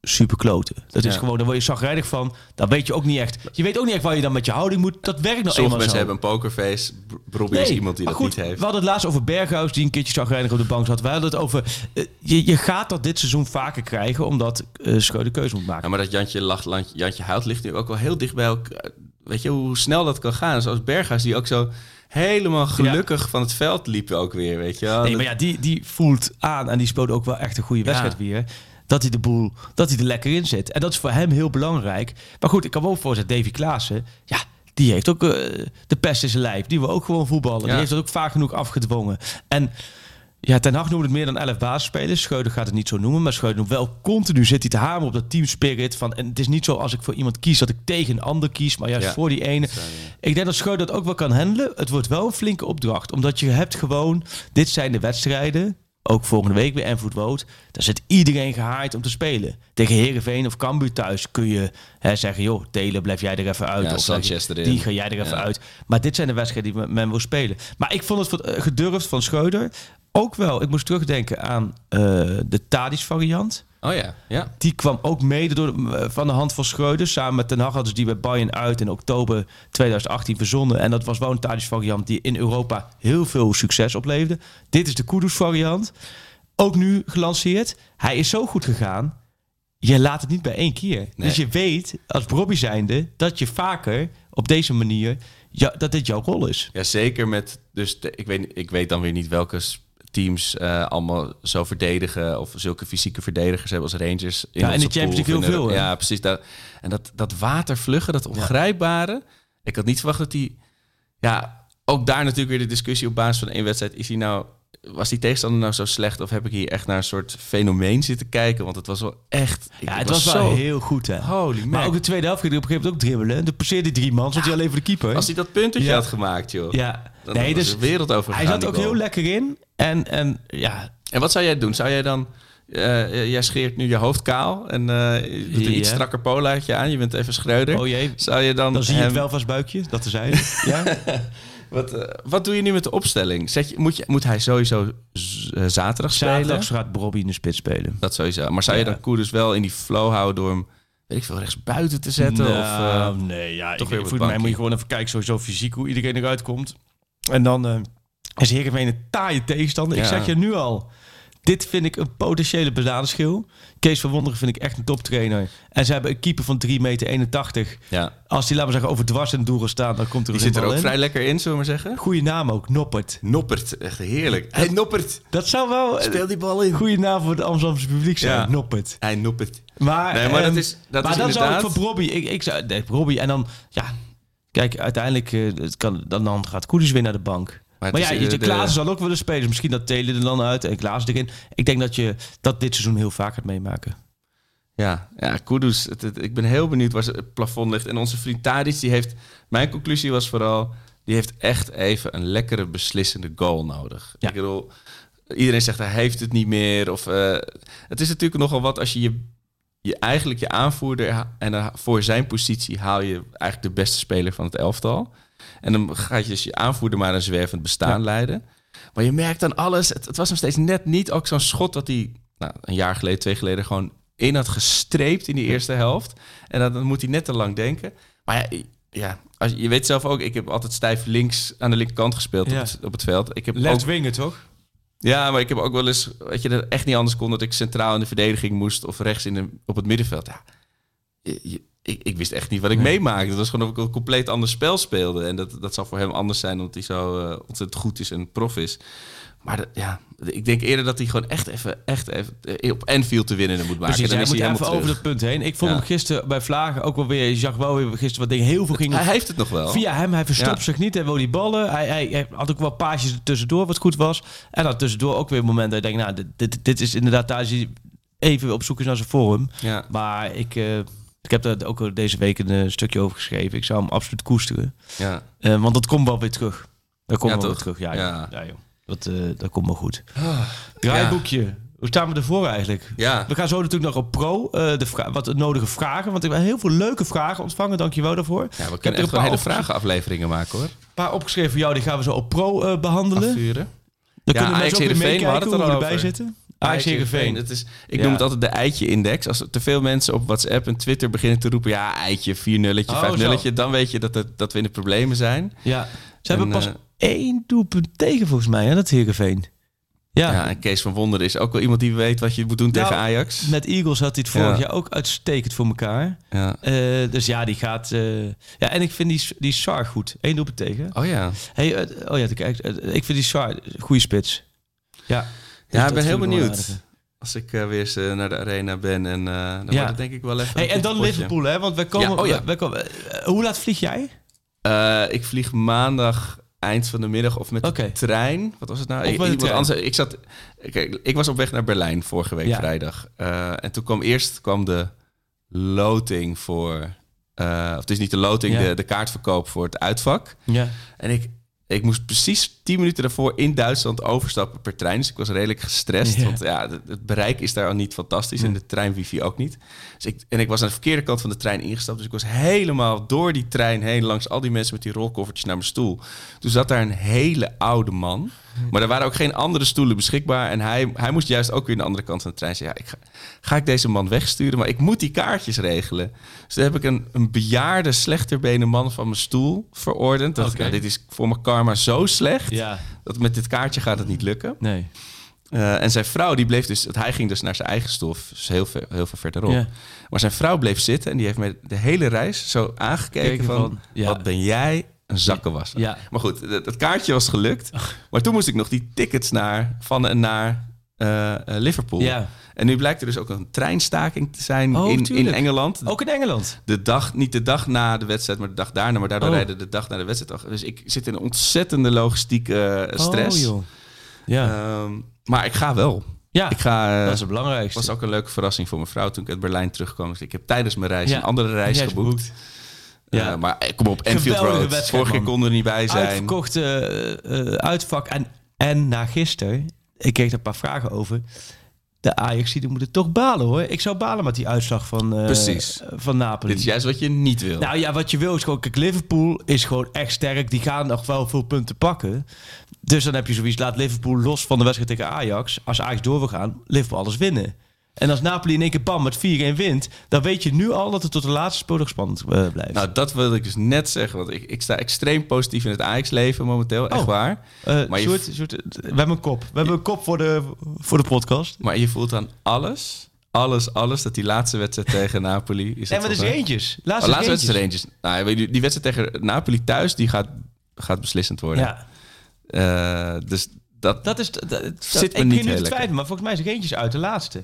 super kloten. Dat is Ja. gewoon, daar word je zagrijnig van. Dan weet je ook niet echt... Je weet ook niet echt waar je dan met je houding moet. Dat werkt nou Sommige eenmaal mensen zo. hebben een pokerface. Robbie is iemand die dat goed, niet heeft. We hadden het laatst over Berghuis, die een keertje zagrijnig op de bank zat. We hadden het over... eh, je, je gaat dat dit seizoen vaker krijgen, omdat uh, Scheu de keuze moet maken. Ja, maar dat Jantje lacht, Jantje huilt ligt nu ook wel heel dicht bij elkaar. Weet je hoe snel dat kan gaan? Zoals Berghuis, die ook zo helemaal gelukkig van het veld liep ook weer, weet je wel. Nee, maar ja, die, die voelt aan en die speelt ook wel echt een goede wedstrijd weer. Dat hij de boel, dat hij er lekker in zit. En dat is voor hem heel belangrijk. Maar goed, ik kan ook voorstellen, Davy Klaassen, ja, die heeft ook eh, de pest in zijn lijf. Die wil ook gewoon voetballen. Ja. Die heeft dat ook vaak genoeg afgedwongen. En ja, Ten Hag noemt het meer dan 11 basisspelers. Schreuder gaat het niet zo noemen, maar Schreuder noemt wel continu zit hij te hameren op dat team spirit. Van, en het is niet zo als ik voor iemand kies dat ik tegen een ander kies, maar juist Ja. voor die ene. Ik denk dat Schreuder dat ook wel kan handelen. Het wordt wel een flinke opdracht, omdat je hebt gewoon, dit zijn de wedstrijden. Ook volgende week weer Envoet Wood. Daar zit iedereen gehaaid om te spelen. Tegen Herenveen of Cambuur thuis kun je hè, zeggen... joh, Telen, blijf jij er even uit. Ja, of Sanchez erin. Die ga jij er even Ja. uit. Maar dit zijn de wedstrijden die men, wil spelen. Maar ik vond het eh, gedurfd van Schreuder. Ook wel, ik moest terugdenken aan eh, de Tadis variant. Oh ja, ja. Die kwam ook mede door, de- eh, van de hand van Schreuder. Samen met Ten Hag hadden ze die bij Bayern uit in oktober 2018 verzonnen. En dat was wel een Tadic variant die in Europa heel veel succes opleverde. Dit is de Kudus variant. Ook nu gelanceerd. Hij is zo goed gegaan. Je laat het niet bij één keer. Nee. Dus je weet als Bobby zijnde dat je vaker op deze manier... Ja, dat dit jouw rol is. Ja, zeker met... Dus de- ik, weet, ik weet dan weer niet welke teams eh, allemaal zo verdedigen... of zulke fysieke verdedigers hebben als Rangers. In Ja, onze de Champions League heel veel, de-? Ja, precies. Dat, en dat, dat watervluggen, dat ongrijpbare... Ik had niet verwacht dat hij... Ja, ook daar natuurlijk weer de discussie op basis van één wedstrijd. Is hij nou was die tegenstander nou zo slecht? Of heb ik hier echt naar een soort fenomeen zitten kijken? Want het was wel echt... ik- Ja, het was, wel zo... heel goed, hè. Holy Maar man. ook de tweede helft ging op een gegeven moment ook dribbelen. En toen passeerde drie man, stond hij alleen voor de keeper. Als hij dat puntetje Ja. had gemaakt, joh. Ja, Dan nee, dus de wereld over hij zat ook heel lekker in. En, en ja, En wat zou jij doen? Zou jij dan... eh, jij scheert nu je hoofd kaal en eh, je doet een iets strakker polaatje aan. Je bent even schreuder. oh jee, Zou je dan... dan zie je hem- het wel zijn buikje, dat te zijn. ja? Wat, eh, wat doe je nu met de opstelling? Zet je, moet, je, moet hij sowieso zaterdag spelen? Zaterdag gaat Bobby in de spits spelen. Dat sowieso. Maar zou je Ja. dan Koeders wel in die flow houden door hem, weet ik veel, rechts buiten te zetten? Nou, of, nee, ja, toch ik, weer mij moet je gewoon even kijken sowieso fysiek hoe iedereen eruit komt. En dan eh is Heerenveen een taaie tegenstander. Ik zeg je nu al, dit vind ik een potentiële bananenschil. Kees van Wonderen vind ik echt een toptrainer. En ze hebben een keeper van 3 meter 81. ja. Als die, laten we zeggen, over dwars in het doel staan, dan komt er Die een zit er ook in. vrij lekker in, zullen we maar zeggen. Goeie naam ook, Noppert. Noppert, echt heerlijk. Hij Noppert. Dat zou wel Speel die bal in. goede naam voor het Amsterdamse publiek zijn, Ja. Noppert. Hij Noppert. Maar, Nee, maar dat ehm, is, dat maar is zou inderdaad... ik voor Robbie, ik, ik zou, nee, Robbie en dan, ja, kijk, uiteindelijk eh, het kan, dan, dan gaat Koeders weer naar de bank. Maar, ja, eh, de de- Klaassen zal ook willen spelen. Misschien dat Telen er dan uit en Klaas erin. Ik denk dat je dat dit seizoen heel vaak gaat meemaken. Ja, ja Kudus, het, het- ik ben heel benieuwd waar het plafond ligt. En onze vriend Tadic, die heeft... Mijn conclusie was vooral... Die heeft echt even een lekkere beslissende goal nodig. Ja. Ik bedoel, iedereen zegt hij heeft het niet meer. Of, eh, het is natuurlijk nogal wat als je je, je eigenlijk je aanvoerder... en dan voor zijn positie haal je eigenlijk de beste speler van het elftal. En dan gaat je dus je aanvoerder maar een zwervend bestaan Ja. leiden. Maar je merkt dan alles. Het, het was hem steeds net niet. Ook zo'n schot dat hij nou, een jaar geleden, twee geleden gewoon in had gestreept in die eerste helft. En dan, dan moet hij net te lang denken. Maar ja, ja als, je weet zelf ook, ik heb altijd stijf links aan de linkerkant gespeeld Ja. op, het, op het veld. Ik heb Left ook, winger, toch? Ja, maar ik heb ook wel eens, weet je, dat echt niet anders kon dat ik centraal in de verdediging moest of rechts in de, op het middenveld. Ja, je- ik, ik wist echt niet wat ik Nee. meemaakte. Dat was gewoon of ik een compleet ander spel speelde. En dat, dat zal voor hem anders zijn, omdat hij zo eh, ontzettend goed is en prof is. Maar dat, ja, ik denk eerder dat hij gewoon echt even, echt even eh, op Enfield te winnen moet maken. Precies, dan hij moet hij even over dat punt heen. Ik vond Ja. hem gisteren bij Vlagen ook wel weer... Je zag wel weer gisteren wat dingen heel veel gingen... Hij heeft het nog wel. Via hem, hij verstopt Ja. zich niet. Hij wil die ballen. Hij, hij, hij had ook wel paasjes tussendoor wat goed was. En dan tussendoor ook weer momenten dat je denkt... Nou, dit, dit, dit is inderdaad thuis die even op zoek is naar zijn vorm. Ja. Maar ik, eh, ik heb daar ook deze week een eh, stukje over geschreven. Ik zou hem absoluut koesteren. Ja. Want dat komt wel weer terug. Dat komt Ja, wel weer terug. Ja, Ja. ja. ja joh. Dat, eh, dat komt wel goed. Draaiboekje. Hoe staan we ervoor eigenlijk? Ja. We gaan zo natuurlijk nog op pro. eh, de wat nodige vragen. Want ik heb heel veel leuke vragen ontvangen. Dankjewel daarvoor. Ja, we Ik heb kunnen er echt een wel paar, hele vragenafleveringen maken hoor. paar opgeschreven voor jou. Die gaan we zo op pro eh, behandelen. Afvuren. Dan Ja, kunnen Ajax mensen ook weer we meekijken hadden hoe het we er al erbij over. zitten. Ajax Heerenveen. Het is, ik Ja. noem het altijd de eitje-index. Als er te veel mensen op WhatsApp en Twitter beginnen te roepen... ja, eitje, 4 nulletje, Oh, 5 zo. nulletje... dan weet je dat, het, dat we in de problemen zijn. Ja. Ze hebben En, pas één doelpunt tegen volgens mij. Hè, dat Heerenveen. Ja. Ja. en Kees van Wonderen is ook wel iemand die weet wat je moet doen Nou, tegen Ajax. Met Eagles had hij het vorig Ja. jaar ook uitstekend voor elkaar. Ja. Eh, dus ja, die gaat... eh, ja, en ik vind die, die Sar goed. Eén doelpunt tegen. Oh ja. Hey, eh, oh ja, kijk, eh, ik vind die Sar goede spits. Ja, Ja, dat ik ben heel ik benieuwd. Als ik weer eens naar de arena ben. En dan wordt het denk ik wel even Hey, en dan potje. Liverpool, hè? Want wij komen... Ja, oh ja. wij komen hoe laat vlieg jij? Ik vlieg maandag eind van de middag of met de trein. Wat was het nou? Ik, anders, ik, zat, kijk, ik was op weg naar Berlijn vorige week Ja. vrijdag. Eh, en toen kwam eerst kwam de loting voor... eh, of het is niet de loting, Ja. de, de kaartverkoop voor het uitvak. Ja. En ik, ik moest precies 10 minuten daarvoor in Duitsland overstappen per trein. Dus ik was redelijk gestrest. Want ja, het, bereik is daar al niet fantastisch. En de trein wifi ook niet. Dus ik, en ik was aan de verkeerde kant van de trein ingestapt. Dus ik was helemaal door die trein heen... langs al die mensen met die rolkoffertjes naar mijn stoel. Toen zat daar een hele oude man. Maar er waren ook geen andere stoelen beschikbaar. En hij, hij moest juist ook weer de andere kant van de trein. Zei, ja, ik ga, ga ik deze man wegsturen? Maar ik moet die kaartjes regelen. Dus toen heb ik een, een bejaarde, slechterbenen man van mijn stoel verordend. Dat, ja, dit is voor mijn karma zo slecht... Ja. dat met dit kaartje gaat het niet lukken. Nee. Eh, en zijn vrouw, die bleef dus... Hij ging dus naar zijn eigen stoel, dus heel ver, heel ver verderop. Maar zijn vrouw bleef zitten en die heeft mij de hele reis zo aangekeken van... van, ja. Wat ben jij een zakkenwasser. Ja. Maar goed, het, het kaartje was gelukt. Maar toen moest ik nog die tickets naar, van en naar eh, eh, Liverpool. Ja. En nu blijkt er dus ook een treinstaking te zijn Oh, in, in. Engeland. Ook in Engeland. De dag, niet de dag na de wedstrijd, maar de dag daarna. Maar daardoor Oh. rijden de dag na de wedstrijd. Dus ik zit in een ontzettende logistieke eh, stress. Oh, joh. Ja. Ehm, maar ik ga wel. Ja, ik ga, dat is het belangrijkste. was ook een leuke verrassing voor mijn vrouw toen ik uit Berlijn terugkwam. Dus ik heb tijdens mijn reis Ja. een andere reis geboekt. Ja. Ja. maar eh, kom op, Enfield Road. Vorige keer konden er niet bij zijn. Uitverkocht eh, uitvak. En, en na gisteren, ik kreeg er een paar vragen over. De ajax die moeten toch balen hoor. Ik zou balen met die uitslag van, Precies. van Napoli. Dit is juist wat je niet wil. Nou ja, wat je wil is gewoon... Kijk, Liverpool is gewoon echt sterk. Die gaan nog wel veel punten pakken. Dus dan heb je zoiets... Laat Liverpool los van de wedstrijd tegen Ajax. Als Ajax door wil gaan, Liverpool alles winnen. En als Napoli in één keer pam met 4-1 wint... dan weet je nu al dat het tot de laatste speeldag spannend eh, blijft. Nou, dat wilde ik dus net zeggen. Want ik, ik sta extreem positief in het Ajax-leven momenteel. Echt Oh. waar. Eh, maar je Sjoerd, we hebben een kop. We hebben een kop voor de, voor de podcast. Maar je voelt aan alles, alles, alles... dat die laatste wedstrijd tegen Napoli... Is En het wat is eentjes? Oh, Laatste, laatste eentjes. wedstrijd eentjes. Nou, die wedstrijd tegen Napoli thuis... die gaat, gaat beslissend worden. Ja, Eh, dus dat... dat is... Dat, dat, Zit me ik niet heel te lekker. twijfelen, maar volgens mij is er eentjes uit de laatste.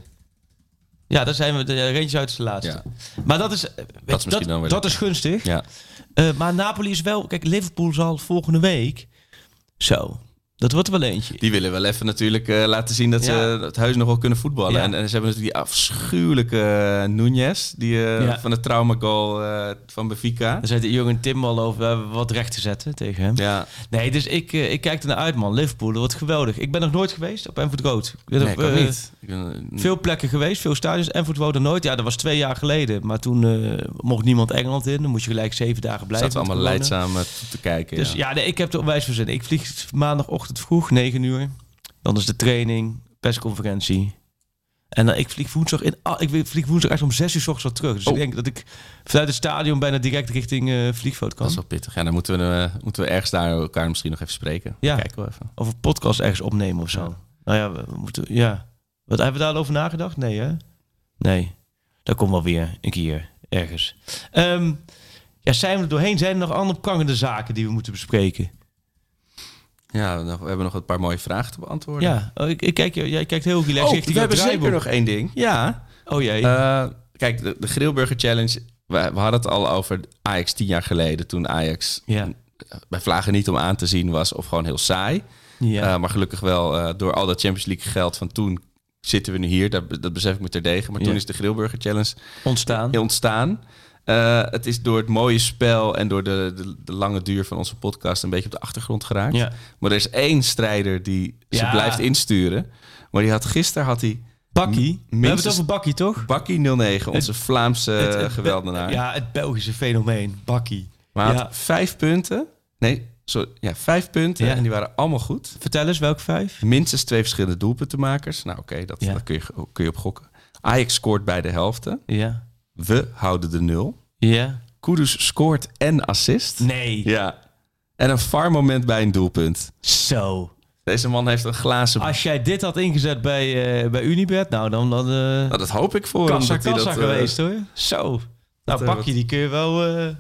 Ja, daar zijn we. De eentjes uit de laatste. Ja. Maar dat is, weet je, dat is gunstig. Ja. Eh, maar Napoli is wel... Kijk, Liverpool zal volgende week... Zo, dat wordt er wel eentje. Die willen wel even natuurlijk eh, laten zien dat Ja. ze het huis nog wel kunnen voetballen. Ja. En, en ze hebben natuurlijk die afschuwelijke uh, Nunez, die uh, Ja. van de trauma goal van Benfica. Daar zei de jongen Tim al over wat recht te zetten tegen hem. Ja. Nee, dus ik, ik kijk er naar uit, man. Liverpool, dat wordt geweldig. Ik ben nog nooit geweest op Enfield Road. Ik ben nee, ik eh, niet. Veel plekken geweest, veel stadions. Enfield Road er nooit. Ja, dat was twee jaar geleden. Maar toen mocht niemand Engeland in. Dan moest je gelijk zeven dagen blijven. We allemaal leidzaam te kijken. Dus ja, nee, ik heb er onwijs voor zin. Ik vlieg maandagochtend vroeg, 9 uur. Dan is de training, persconferentie. En dan, ik vlieg woensdag in. ah, ik vlieg woensdag echt om 6 uur s ochtends al terug. Dus Oh. ik denk dat ik vanuit het stadion bijna direct richting uh, vliegveld kan. Dat is wel pittig. Ja, dan moeten we, uh, moeten we ergens daar elkaar misschien nog even spreken. Ja. Kijken we even. Of een podcast ergens opnemen of zo. Ja. Nou ja, we moeten. Ja. Wat hebben we daar al over nagedacht? Nee, hè? Nee. Dat komt wel weer een keer ergens. Ehm, ja, zijn we er doorheen? Zijn er nog andere prangende zaken die we moeten bespreken? Ja, we hebben nog een paar mooie vragen te beantwoorden. Ja, oh, ik, ik kijk, jij kijkt heel relaxed Oh, we hebben zeker nog één ding. Ja. Oh jee. Uh, kijk, de, de Grillburger Challenge. We, we, hadden het al over Ajax tien jaar geleden. Toen Ajax ja. bij Vlagen niet om aan te zien was. Of gewoon heel saai. Ja. Uh, maar gelukkig wel uh, door al dat Champions League geld van toen zitten we nu hier. Dat, dat besef ik me terdege. Maar Ja. toen is de Grillburger Challenge ontstaan. ontstaan. Uh, het is door het mooie spel en door de, de, de, lange duur van onze podcast een beetje op de achtergrond geraakt. Ja. Maar er is één strijder die ze Ja. blijft insturen. Maar die had gisteren had hij Bakkie. We hebben het over Bakkie, toch? Bakkie 09, onze Vlaamse Het- het- geweldenaar. Ja, het Belgische fenomeen. Bakkie. Maar Ja. had vijf punten. Nee, sorry, ja, vijf punten. Ja. En die waren allemaal goed. Vertel eens, welk vijf? Minstens twee verschillende doelpuntenmakers. Nou, oké, dat, daar kun je, kun je op gokken. Ajax scoort bij de helften. Ja. We houden de nul. Ja. Kudus scoort en assist. Nee. Ja. En een VAR moment bij een doelpunt. Zo. Deze man heeft een glazen... Als jij dit had ingezet bij, eh, bij Unibet, nou dan... dan eh Nou, dat hoop ik voor hem. kassa, dat hij kassa dat, eh, geweest hoor. Zo. Nou, eh, Bakkie, die kun je wel eh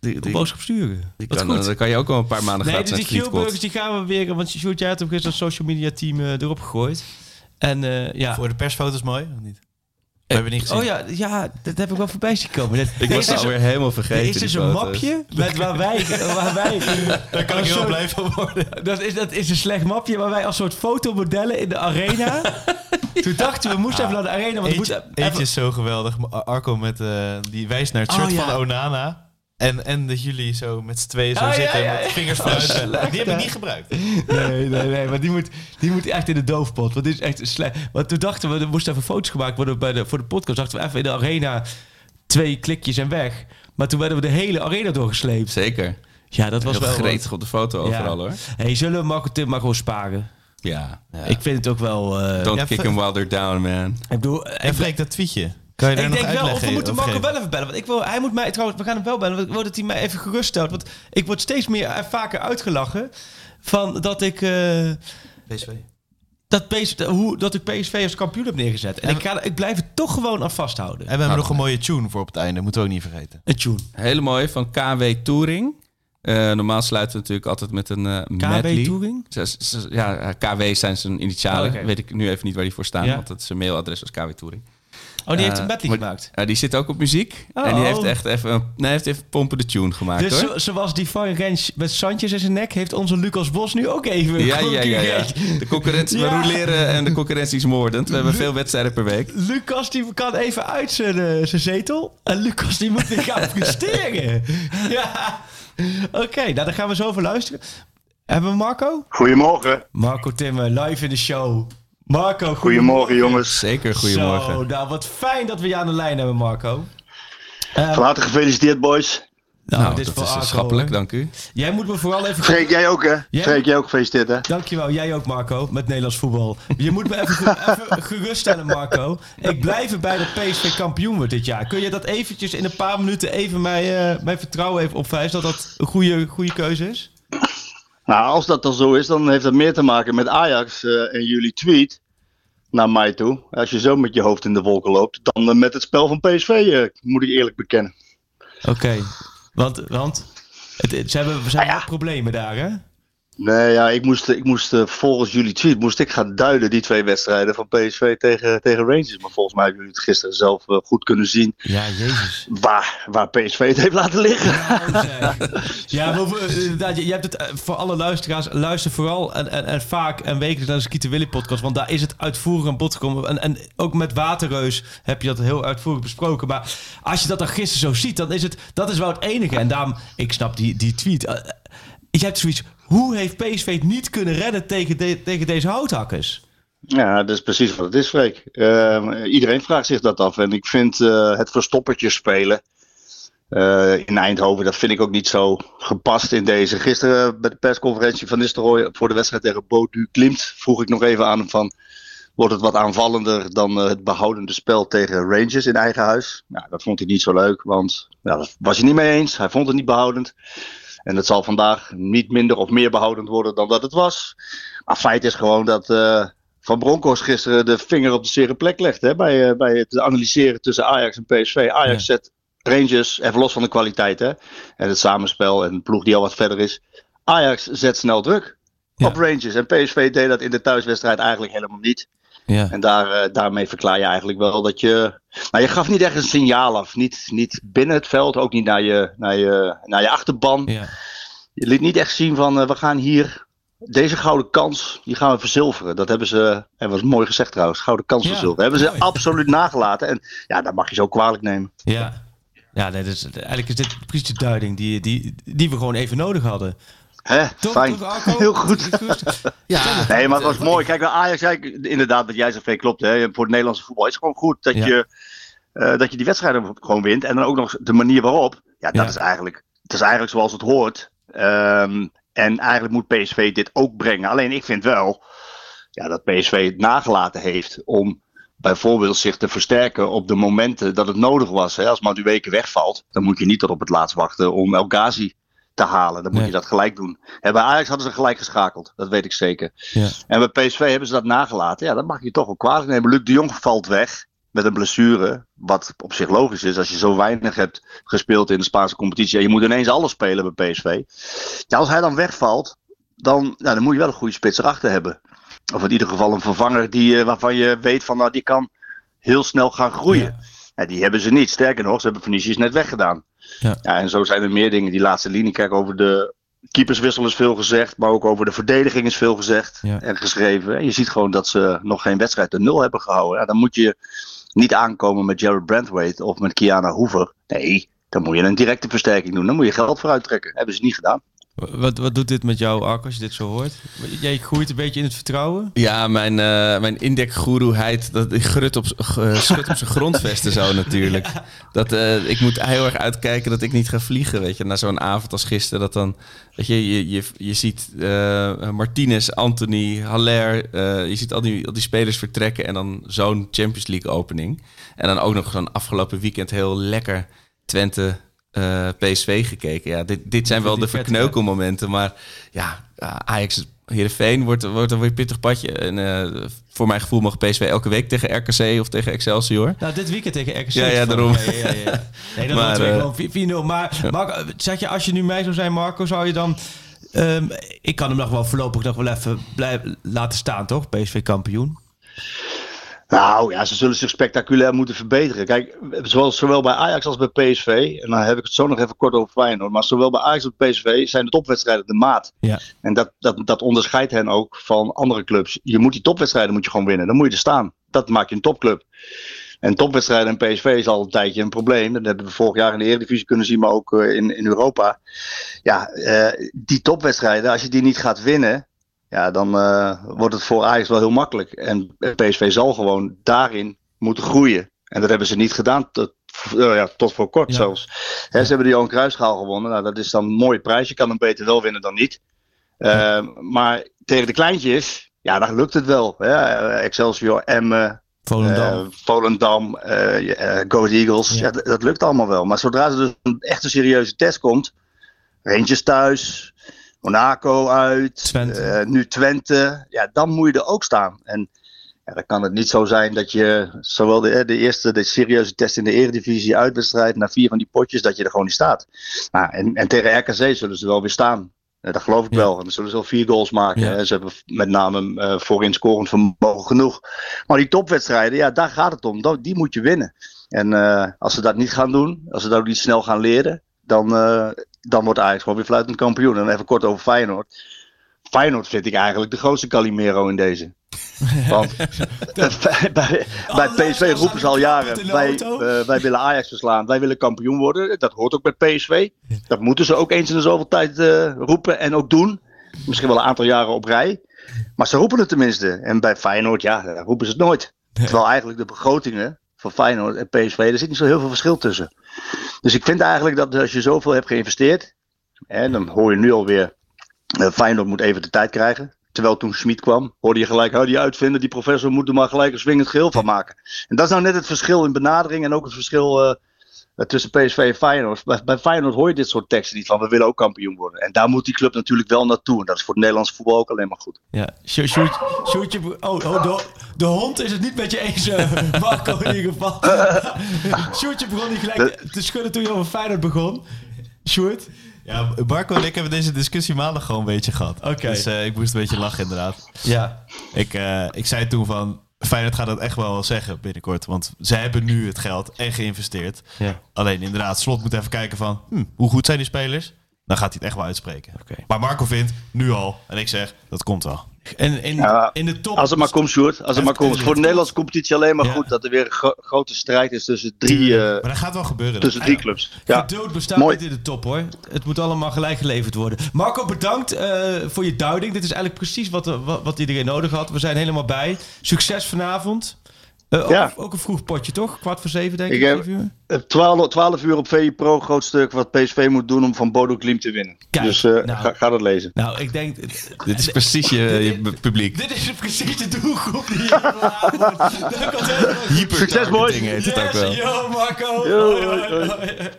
die, op die, boodschap sturen. die kan, goed. dan kan je ook wel een paar maanden Nee, gratis dus naar die die gaan we weer... Want Sjoerd, jij hebt ook eens dat social media team erop gegooid. En eh, ja... Voor de persfoto's mooi, of niet? We hebben niet gezien. Oh ja, ja, dat heb ik wel voorbij zien komen. Dat- Ik er was is dus alweer helemaal Er vergeten. is dus een mapje met waar wij... Waar wij Daar kan ik heel soort- blij van worden. Dat is, dat is een slecht mapje waar wij als soort fotomodellen in de arena... Toen dachten we, we moesten even naar de arena. Want Eentje, is zo geweldig. Arco met, eh, die wijst naar het Oh, shirt ja. van Onana. En, en dat jullie zo met z'n tweeën zo Oh, ja, zitten ja, met vingers Oh, vooruit. die heb ik niet gebruikt. Nee, nee, nee. Maar die moet, die moet echt in de doofpot. Want dit is echt slecht. Want toen dachten we, er moesten even foto's gemaakt worden bij de, voor de podcast. Dachten we even in de arena twee klikjes en weg. Maar toen werden we de hele arena doorgesleept. Zeker. Ja, dat was Heel wel... gretig op de foto Ja. overal hoor. Hey, zullen we Marco Tim maar gewoon sparen? Ja. Ik vind het ook wel... eh, Don't Ja, kick him while they're down, man. ik bedoel... En Freek, dat tweetje. Kan je daar ik nog denk wel, uitleggen? of we moeten Marco geven? wel even bellen. Want ik wil, hij moet mij trouwens, we gaan hem wel bellen. Want ik wil dat hij mij even geruststelt. Want ik word steeds meer en vaker uitgelachen van dat ik. eh, PSV. dat, PSV, hoe, dat ik PSV als kampioen heb neergezet. En En- ik, ga, ik blijf er toch gewoon aan vasthouden. En we hebben nog een mooie tune voor op het einde. Moeten we ook niet vergeten. Een tune. Hele mooi van KW Touring. Eh, normaal sluiten we natuurlijk altijd met een eh medley. KW Touring? Ja, KW zijn zijn initialen. Oh. Weet ik nu even niet waar die voor staan, Ja. want het zijn mailadres was KW Touring. Oh, die heeft Eh, een medley maar- gemaakt. Ja, die zit ook op muziek. Oh. En die heeft echt even, een- nee, heeft even pompen de tune gemaakt Dus hoor. zo- zoals die van Rens met Sandjes in zijn nek... heeft onze Lucas Bos nu ook even... Ja, ja, ja, ja. De concurrentie, Ja. we roleren en de concurrentie is moordend. We hebben veel wedstrijden per week. Lucas die kan even uit zijn, eh, zijn zetel. En Lucas die moet weer gaan presteren. ja. Oké, nou dan gaan we zo over luisteren. Hebben we Marco? Goedemorgen. Marco Timmer, live in de show. Marco, Goedemorgen, jongens. Zeker, goedemorgen. Zo, nou wat fijn dat we je aan de lijn hebben, Marco. Eh, Van harte gefeliciteerd, boys. nou, Nou, dit dat is schappelijk, hoor. dank u. Jij moet me vooral even... Freek, jij ook, hè? Freek, jij ook gefeliciteerd, hè? Dankjewel, jij ook Marco, met Nederlands voetbal. Je moet me even, even geruststellen Marco. Ik blijf erbij dat PSV kampioen wordt dit jaar. Kun je dat eventjes in een paar minuten even mij, eh, mijn vertrouwen even opwijzen dat dat een goede, goede keuze is? Nou, als dat dan zo is, dan heeft dat meer te maken met Ajax eh, en jullie tweet naar mij toe. Als je zo met je hoofd in de wolken loopt, dan eh, met het spel van PSV, eh, moet ik eerlijk bekennen. Oké, want, want het, het- ze hebben, ze hebben Ah, ja. problemen daar hè? Nee, ja, ik moest, ik moest eh, volgens jullie tweet moest ik gaan duiden die twee wedstrijden van PSV tegen, tegen Rangers. Maar volgens mij hebben jullie het gisteren zelf eh, goed kunnen zien Ja, jezus. waar, waar PSV het heeft laten liggen. Ja, maar voor- inderdaad, je, je hebt het eh, voor alle luisteraars, luister vooral en, en, en vaak en wekelijks naar de Skieten Willy podcast, want daar is het uitvoerig aan bod gekomen. En, en ook met Waterreus heb je dat heel uitvoerig besproken. Maar als je dat dan gisteren zo ziet, dan is het, dat is wel het enige. En daarom, ik snap die, die tweet. Eh, eh, Je hebt zoiets, hoe heeft PSV het niet kunnen redden tegen, tegen deze houthakkers? Ja, dat is precies wat het is, Freek. Ehm, iedereen vraagt zich dat af. En ik vind eh, het verstoppertje spelen eh, in Eindhoven, dat vind ik ook niet zo gepast in deze. Gisteren bij de persconferentie van Nistelrooy voor de wedstrijd tegen Bodu Klimt vroeg ik nog even aan hem van... Wordt het wat aanvallender dan eh, het behoudende spel tegen Rangers in eigen huis? Nou, dat vond hij niet zo leuk, want dat was hij niet mee eens. Hij vond het niet behoudend. En het zal vandaag niet minder of meer behoudend worden dan dat het was. Maar feit is gewoon dat eh, Van Bronckhorst gisteren de vinger op de zere plek legde. Hè, bij, eh, bij het analyseren tussen Ajax en PSV. Ajax zet Rangers, even los van de kwaliteit hè, en het samenspel en de ploeg die al wat verder is. Ajax zet snel druk op Rangers. En PSV deed dat in de thuiswedstrijd eigenlijk helemaal niet. Ja. En daar, eh, daarmee verklaar je eigenlijk wel dat je. Nou, je gaf niet echt een signaal af. Niet, niet binnen het veld, ook niet naar je, naar je, naar je achterban. Ja. Je liet niet echt zien van eh, we gaan hier. Deze gouden kans, die gaan we verzilveren. Dat hebben ze, en was mooi gezegd trouwens, gouden kans Ja, verzilveren. Hebben ze mooi. absoluut nagelaten. En ja, dat mag je zo kwalijk nemen. Ja, ja nee, dus, eigenlijk is dit precies de duiding die, die, die we gewoon even nodig hadden. Hè, fijn. Heel goed. Ja, Nee, maar het was mooi. Kijk, Ajax, inderdaad, wat jij zegt, Freek, klopt. Hè. Voor het Nederlandse voetbal is het gewoon goed dat, Ja. je, eh, dat je die wedstrijden gewoon wint. En dan ook nog de manier waarop. Ja, dat Ja. is eigenlijk, het is eigenlijk zoals het hoort. Ehm, en eigenlijk moet PSV dit ook brengen. Alleen ik vind wel ja, dat PSV het nagelaten heeft om bijvoorbeeld zich te versterken op de momenten dat het nodig was. Hè. Als Madueke wegvalt, dan moet je niet tot op het laatst wachten om El Ghazi te halen. Dan moet Nee. je dat gelijk doen. En bij Ajax hadden ze gelijk geschakeld, dat weet ik zeker. Ja. En bij PSV hebben ze dat nagelaten. Ja, dat mag je toch wel kwalijk nemen. Luc de Jong valt weg met een blessure. Wat op zich logisch is als je zo weinig hebt gespeeld in de Spaanse competitie. En je moet ineens alles spelen bij PSV. Ja, als hij dan wegvalt, dan, nou, dan moet je wel een goede spits erachter hebben. Of in ieder geval een vervanger die, eh, waarvan je weet van nou, die kan heel snel gaan groeien. Ja. die hebben ze niet. Sterker nog, ze hebben Vinicius net weggedaan. Ja. en zo zijn er meer dingen. Die laatste linie, kijk over de keeperswissel is veel gezegd. Maar ook over de verdediging is veel gezegd Ja. en geschreven. En je ziet gewoon dat ze nog geen wedstrijd de nul hebben gehouden. Ja, dan moet je niet aankomen met Jared Brandwaite of met Kiana Hoover. Nee, dan moet je een directe versterking doen. Dan moet je geld vooruit trekken. Hebben ze niet gedaan. Wat, wat doet dit met jou, Arco, als je dit zo hoort? Jij groeit een beetje in het vertrouwen? Ja, mijn, uh, mijn indekgoeroeheid, dat ik grut op, uh, schud op zijn grondvesten zo natuurlijk. Dat, uh, ik moet heel erg uitkijken dat ik niet ga vliegen, weet je. Na zo'n avond als gisteren, dat dan, weet je, je, je, je ziet uh, Martinez, Anthony, Haller, je ziet al die, al die spelers vertrekken en dan zo'n Champions League opening. En dan ook nog zo'n afgelopen weekend heel lekker Twente uh, PSV gekeken. Ja, dit, dit zijn wel de verkneukelmomenten. Maar ja, Ajax Heerenveen wordt, wordt een weer pittig padje. En uh, voor mijn gevoel mag PSV elke week tegen RKC of tegen Excelsior. Nou, dit weekend tegen RKC. Ja, ja, daarom. Ja, ja, ja. Nee, dat maar, uh, gewoon 4-0. Maar ja. Marco, zeg je, als je nu mij zou zijn, Marco, zou je dan... Um, ik kan hem nog wel voorlopig nog wel even blijven laten staan, toch? PSV kampioen. Nou ja, ze zullen zich spectaculair moeten verbeteren. Kijk, zoals zowel bij Ajax als bij PSV, en dan heb ik het zo nog even kort over Feyenoord, maar zowel bij Ajax als bij PSV zijn de topwedstrijden de maat. Ja. En dat, dat, dat onderscheidt hen ook van andere clubs. Je moet die topwedstrijden moet je gewoon winnen, dan moet je er staan. Dat maakt je een topclub. En topwedstrijden en PSV is al een tijdje een probleem. Dat hebben we vorig jaar in de Eredivisie kunnen zien, maar ook eh, in, in Europa. Ja, uh, die topwedstrijden, als je die niet gaat winnen, ja, dan uh, wordt het voor Ajax wel heel makkelijk. En PSV zal gewoon daarin moeten groeien. En dat hebben ze niet gedaan tot, uh, ja, tot voor kort ja. zelfs. He, ze hebben de Johan Cruijffschaal gewonnen. Nou, dat is dan een mooie prijs. Je kan hem beter wel winnen dan niet. Uh, maar tegen de kleintjes, ja, dan lukt het wel. Ja, Excelsior, Emmen, Volendam, Volendam Go Eagles. Ja. ja dat, dat, lukt allemaal wel. Maar zodra er dus een echte serieuze test komt, Rangers thuis, Monaco uit, Twente. Uh, nu Twente. Ja, dan moet je er ook staan. En ja, dan kan het niet zo zijn dat je zowel de, de eerste, de serieuze test in de Eredivisie uitwedstrijd, na vier van die potjes, dat je er gewoon niet staat. Nou, en, en tegen RKC zullen ze wel weer staan. Uh, dat geloof ik ja. wel. En dan zullen ze wel vier goals maken. Ja. Ze hebben met name uh, voorin scorend vermogen genoeg. Maar die topwedstrijden, ja, daar gaat het om. Die moet je winnen. En uh, als ze dat niet gaan doen, als ze dat niet snel gaan leren, dan, uh, dan wordt Ajax gewoon weer fluitend kampioen. En even kort over Feyenoord. Feyenoord vind ik eigenlijk de grootste Calimero in deze. Want bij, bij, bij PSV roepen ze al jaren, wij, uh, wij willen Ajax verslaan, wij willen kampioen worden. Dat hoort ook bij PSV. Dat moeten ze ook eens in de zoveel tijd uh, roepen en ook doen. Misschien wel een aantal jaren op rij. Maar ze roepen het tenminste. En bij Feyenoord, ja, roepen ze het nooit. Terwijl eigenlijk de begrotingen van Feyenoord en PSV, er zit niet zo heel veel verschil tussen. Dus ik vind eigenlijk dat als je zoveel hebt geïnvesteerd, en dan hoor je nu alweer, uh, Feyenoord moet even de tijd krijgen. Terwijl toen Schmid kwam, hoorde je gelijk, hou die uitvinden, die professor moet er maar gelijk een swingend geheel van maken. En dat is nou net het verschil in benadering en ook het verschil uh, tussen PSV en Feyenoord. Bij, bij, Feyenoord hoor je dit soort teksten niet van, we willen ook kampioen worden. En daar moet die club natuurlijk wel naartoe. En dat is voor het Nederlands voetbal ook alleen maar goed. Ja, shoot, shoot, shoot je, oh, oh de, de, hond is het niet met je eens, uh, Marco in ieder geval. Sjoerdje begon niet gelijk te schudden toen je over Feyenoord begon. Sjoerd? Ja, Marco en ik hebben deze discussie maandag gewoon een beetje gehad. Oké. Okay. Dus uh, ik moest een beetje lachen inderdaad. Ja. Ik, uh, ik zei toen van, Feyenoord gaat dat echt wel zeggen binnenkort. Want zij hebben nu het geld en geïnvesteerd. Ja. Alleen inderdaad, Slot moet even kijken van, hm, hoe goed zijn die spelers? Dan gaat hij het echt wel uitspreken. Okay. Maar Marco vindt, nu al, en ik zeg, dat komt wel. En in, ja, in de top... Als het maar komt, Sjoerd. Als het maar komt. Voor de Nederlandse competitie alleen maar ja. goed dat er weer een gro grote strijd is tussen drie, uh, maar dat gaat wel gebeuren. tussen drie clubs. Ja. Geduld bestaat Mooi. niet in de top hoor. Het moet allemaal gelijk geleverd worden. Marco, bedankt uh, voor je duiding. Dit is eigenlijk precies wat, wat, wat iedereen nodig had. We zijn helemaal bij. Succes vanavond. Uh, ook, ja. ook een vroeg potje, toch? Kwart voor zeven, denk ik. ik uur? heb 12, 12 uur op VI Pro, groot stuk wat PSV moet doen om van Bodo Klim te winnen. Kijk, dus uh, nou, ga, ga, dat lezen. Nou, ik denk... dit is precies je, je publiek. Dit is precies de doelgroep die je Succes, boys. heet het ook wel. Yo, Marco. Yo, hoi, hoi.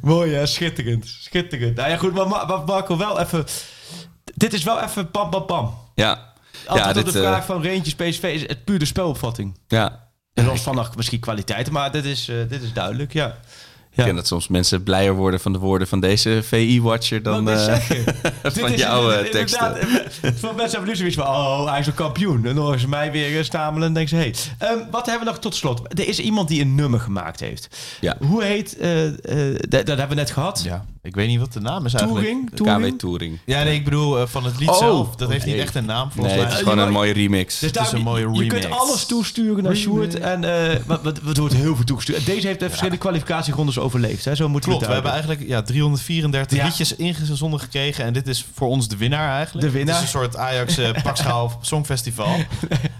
Mooi, hè? Schitterend. Schitterend. Nou ja, goed, maar, maar Marco, wel even... Dit is wel even pam, pam, pam. Ja. Altijd ja, op dit, de vraag uh, van Rangers PSV is het puur de spelopvatting. Ja. En los van nog misschien kwaliteiten, maar dit is, uh, dit is duidelijk, ja. Ik ken dat soms mensen blijer worden van de woorden van deze VI-watcher dan uh, van jouw uh, teksten. Van mensen hebben nu zoiets van, oh, hij is een kampioen. En dan horen ze mij weer stamelen en denken ze, hé. Hey. Um, wat hebben we nog tot slot? Er is iemand die een nummer gemaakt heeft. Ja. Hoe heet, uh, dat, dat hebben we net gehad. Ja. Ik weet niet wat de naam is eigenlijk. Touring? Touring? KW Touring. Ja, nee, ik bedoel uh, van het lied oh, zelf. Dat oh, heeft nee. niet echt een naam volgens nee, mij. het is gewoon een mooie remix. Dus het is een mooie remix. Je kunt alles toesturen naar Sjoerd. En uh, wat, wat, wat wordt heel veel toegestuurd. Deze heeft de ja. verschillende kwalificatierondes overleefd. Hè? Zo moeten Klopt, we, we hebben eigenlijk ja, 334 ja. liedjes ingezonden gekregen. En dit is voor ons de winnaar eigenlijk. De winnaar. Het is een soort Ajax uh, pakschaal songfestival.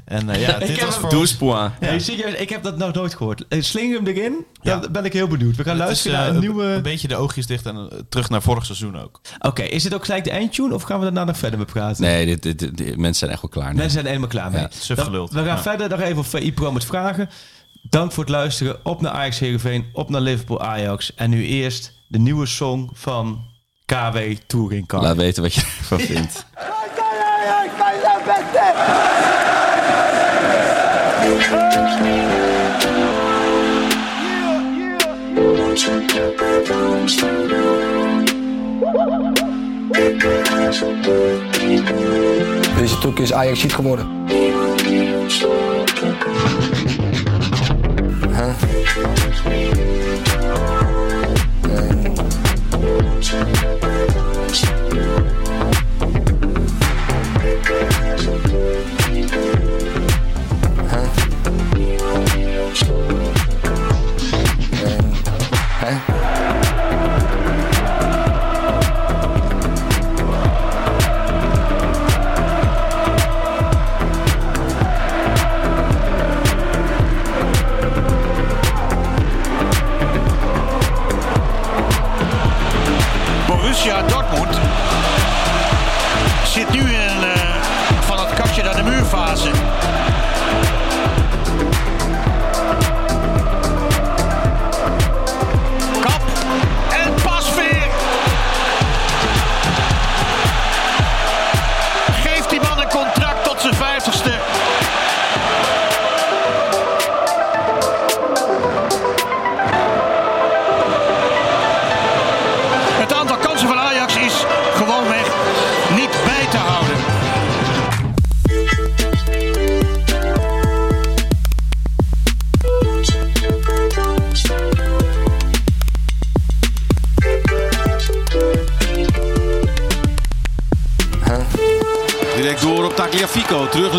En uh, ja, dit was voor ons... point. Ja. Nee, serieus, ik heb dat nog nooit gehoord. Sling hem erin. Dan ben ik heel benieuwd. We gaan het luisteren is, naar een nieuwe... Een beetje de oogjes dicht en terug naar vorig seizoen ook. Oké, okay, is dit ook gelijk de eindtune of gaan we daarna nog verder bepraten? Nee, dit, dit, mensen zijn echt wel klaar. Nee. Mensen zijn helemaal klaar mee. Ja, dan, we gaan ja. verder nog even op VI Pro met vragen. Dank voor het luisteren. Op naar Ajax Heerenveen, op naar Liverpool Ajax. En nu eerst de nieuwe song van KW Touring Car. Laat weten wat je ervan vindt. Deze toek is Ajax geworden. Yeah. terug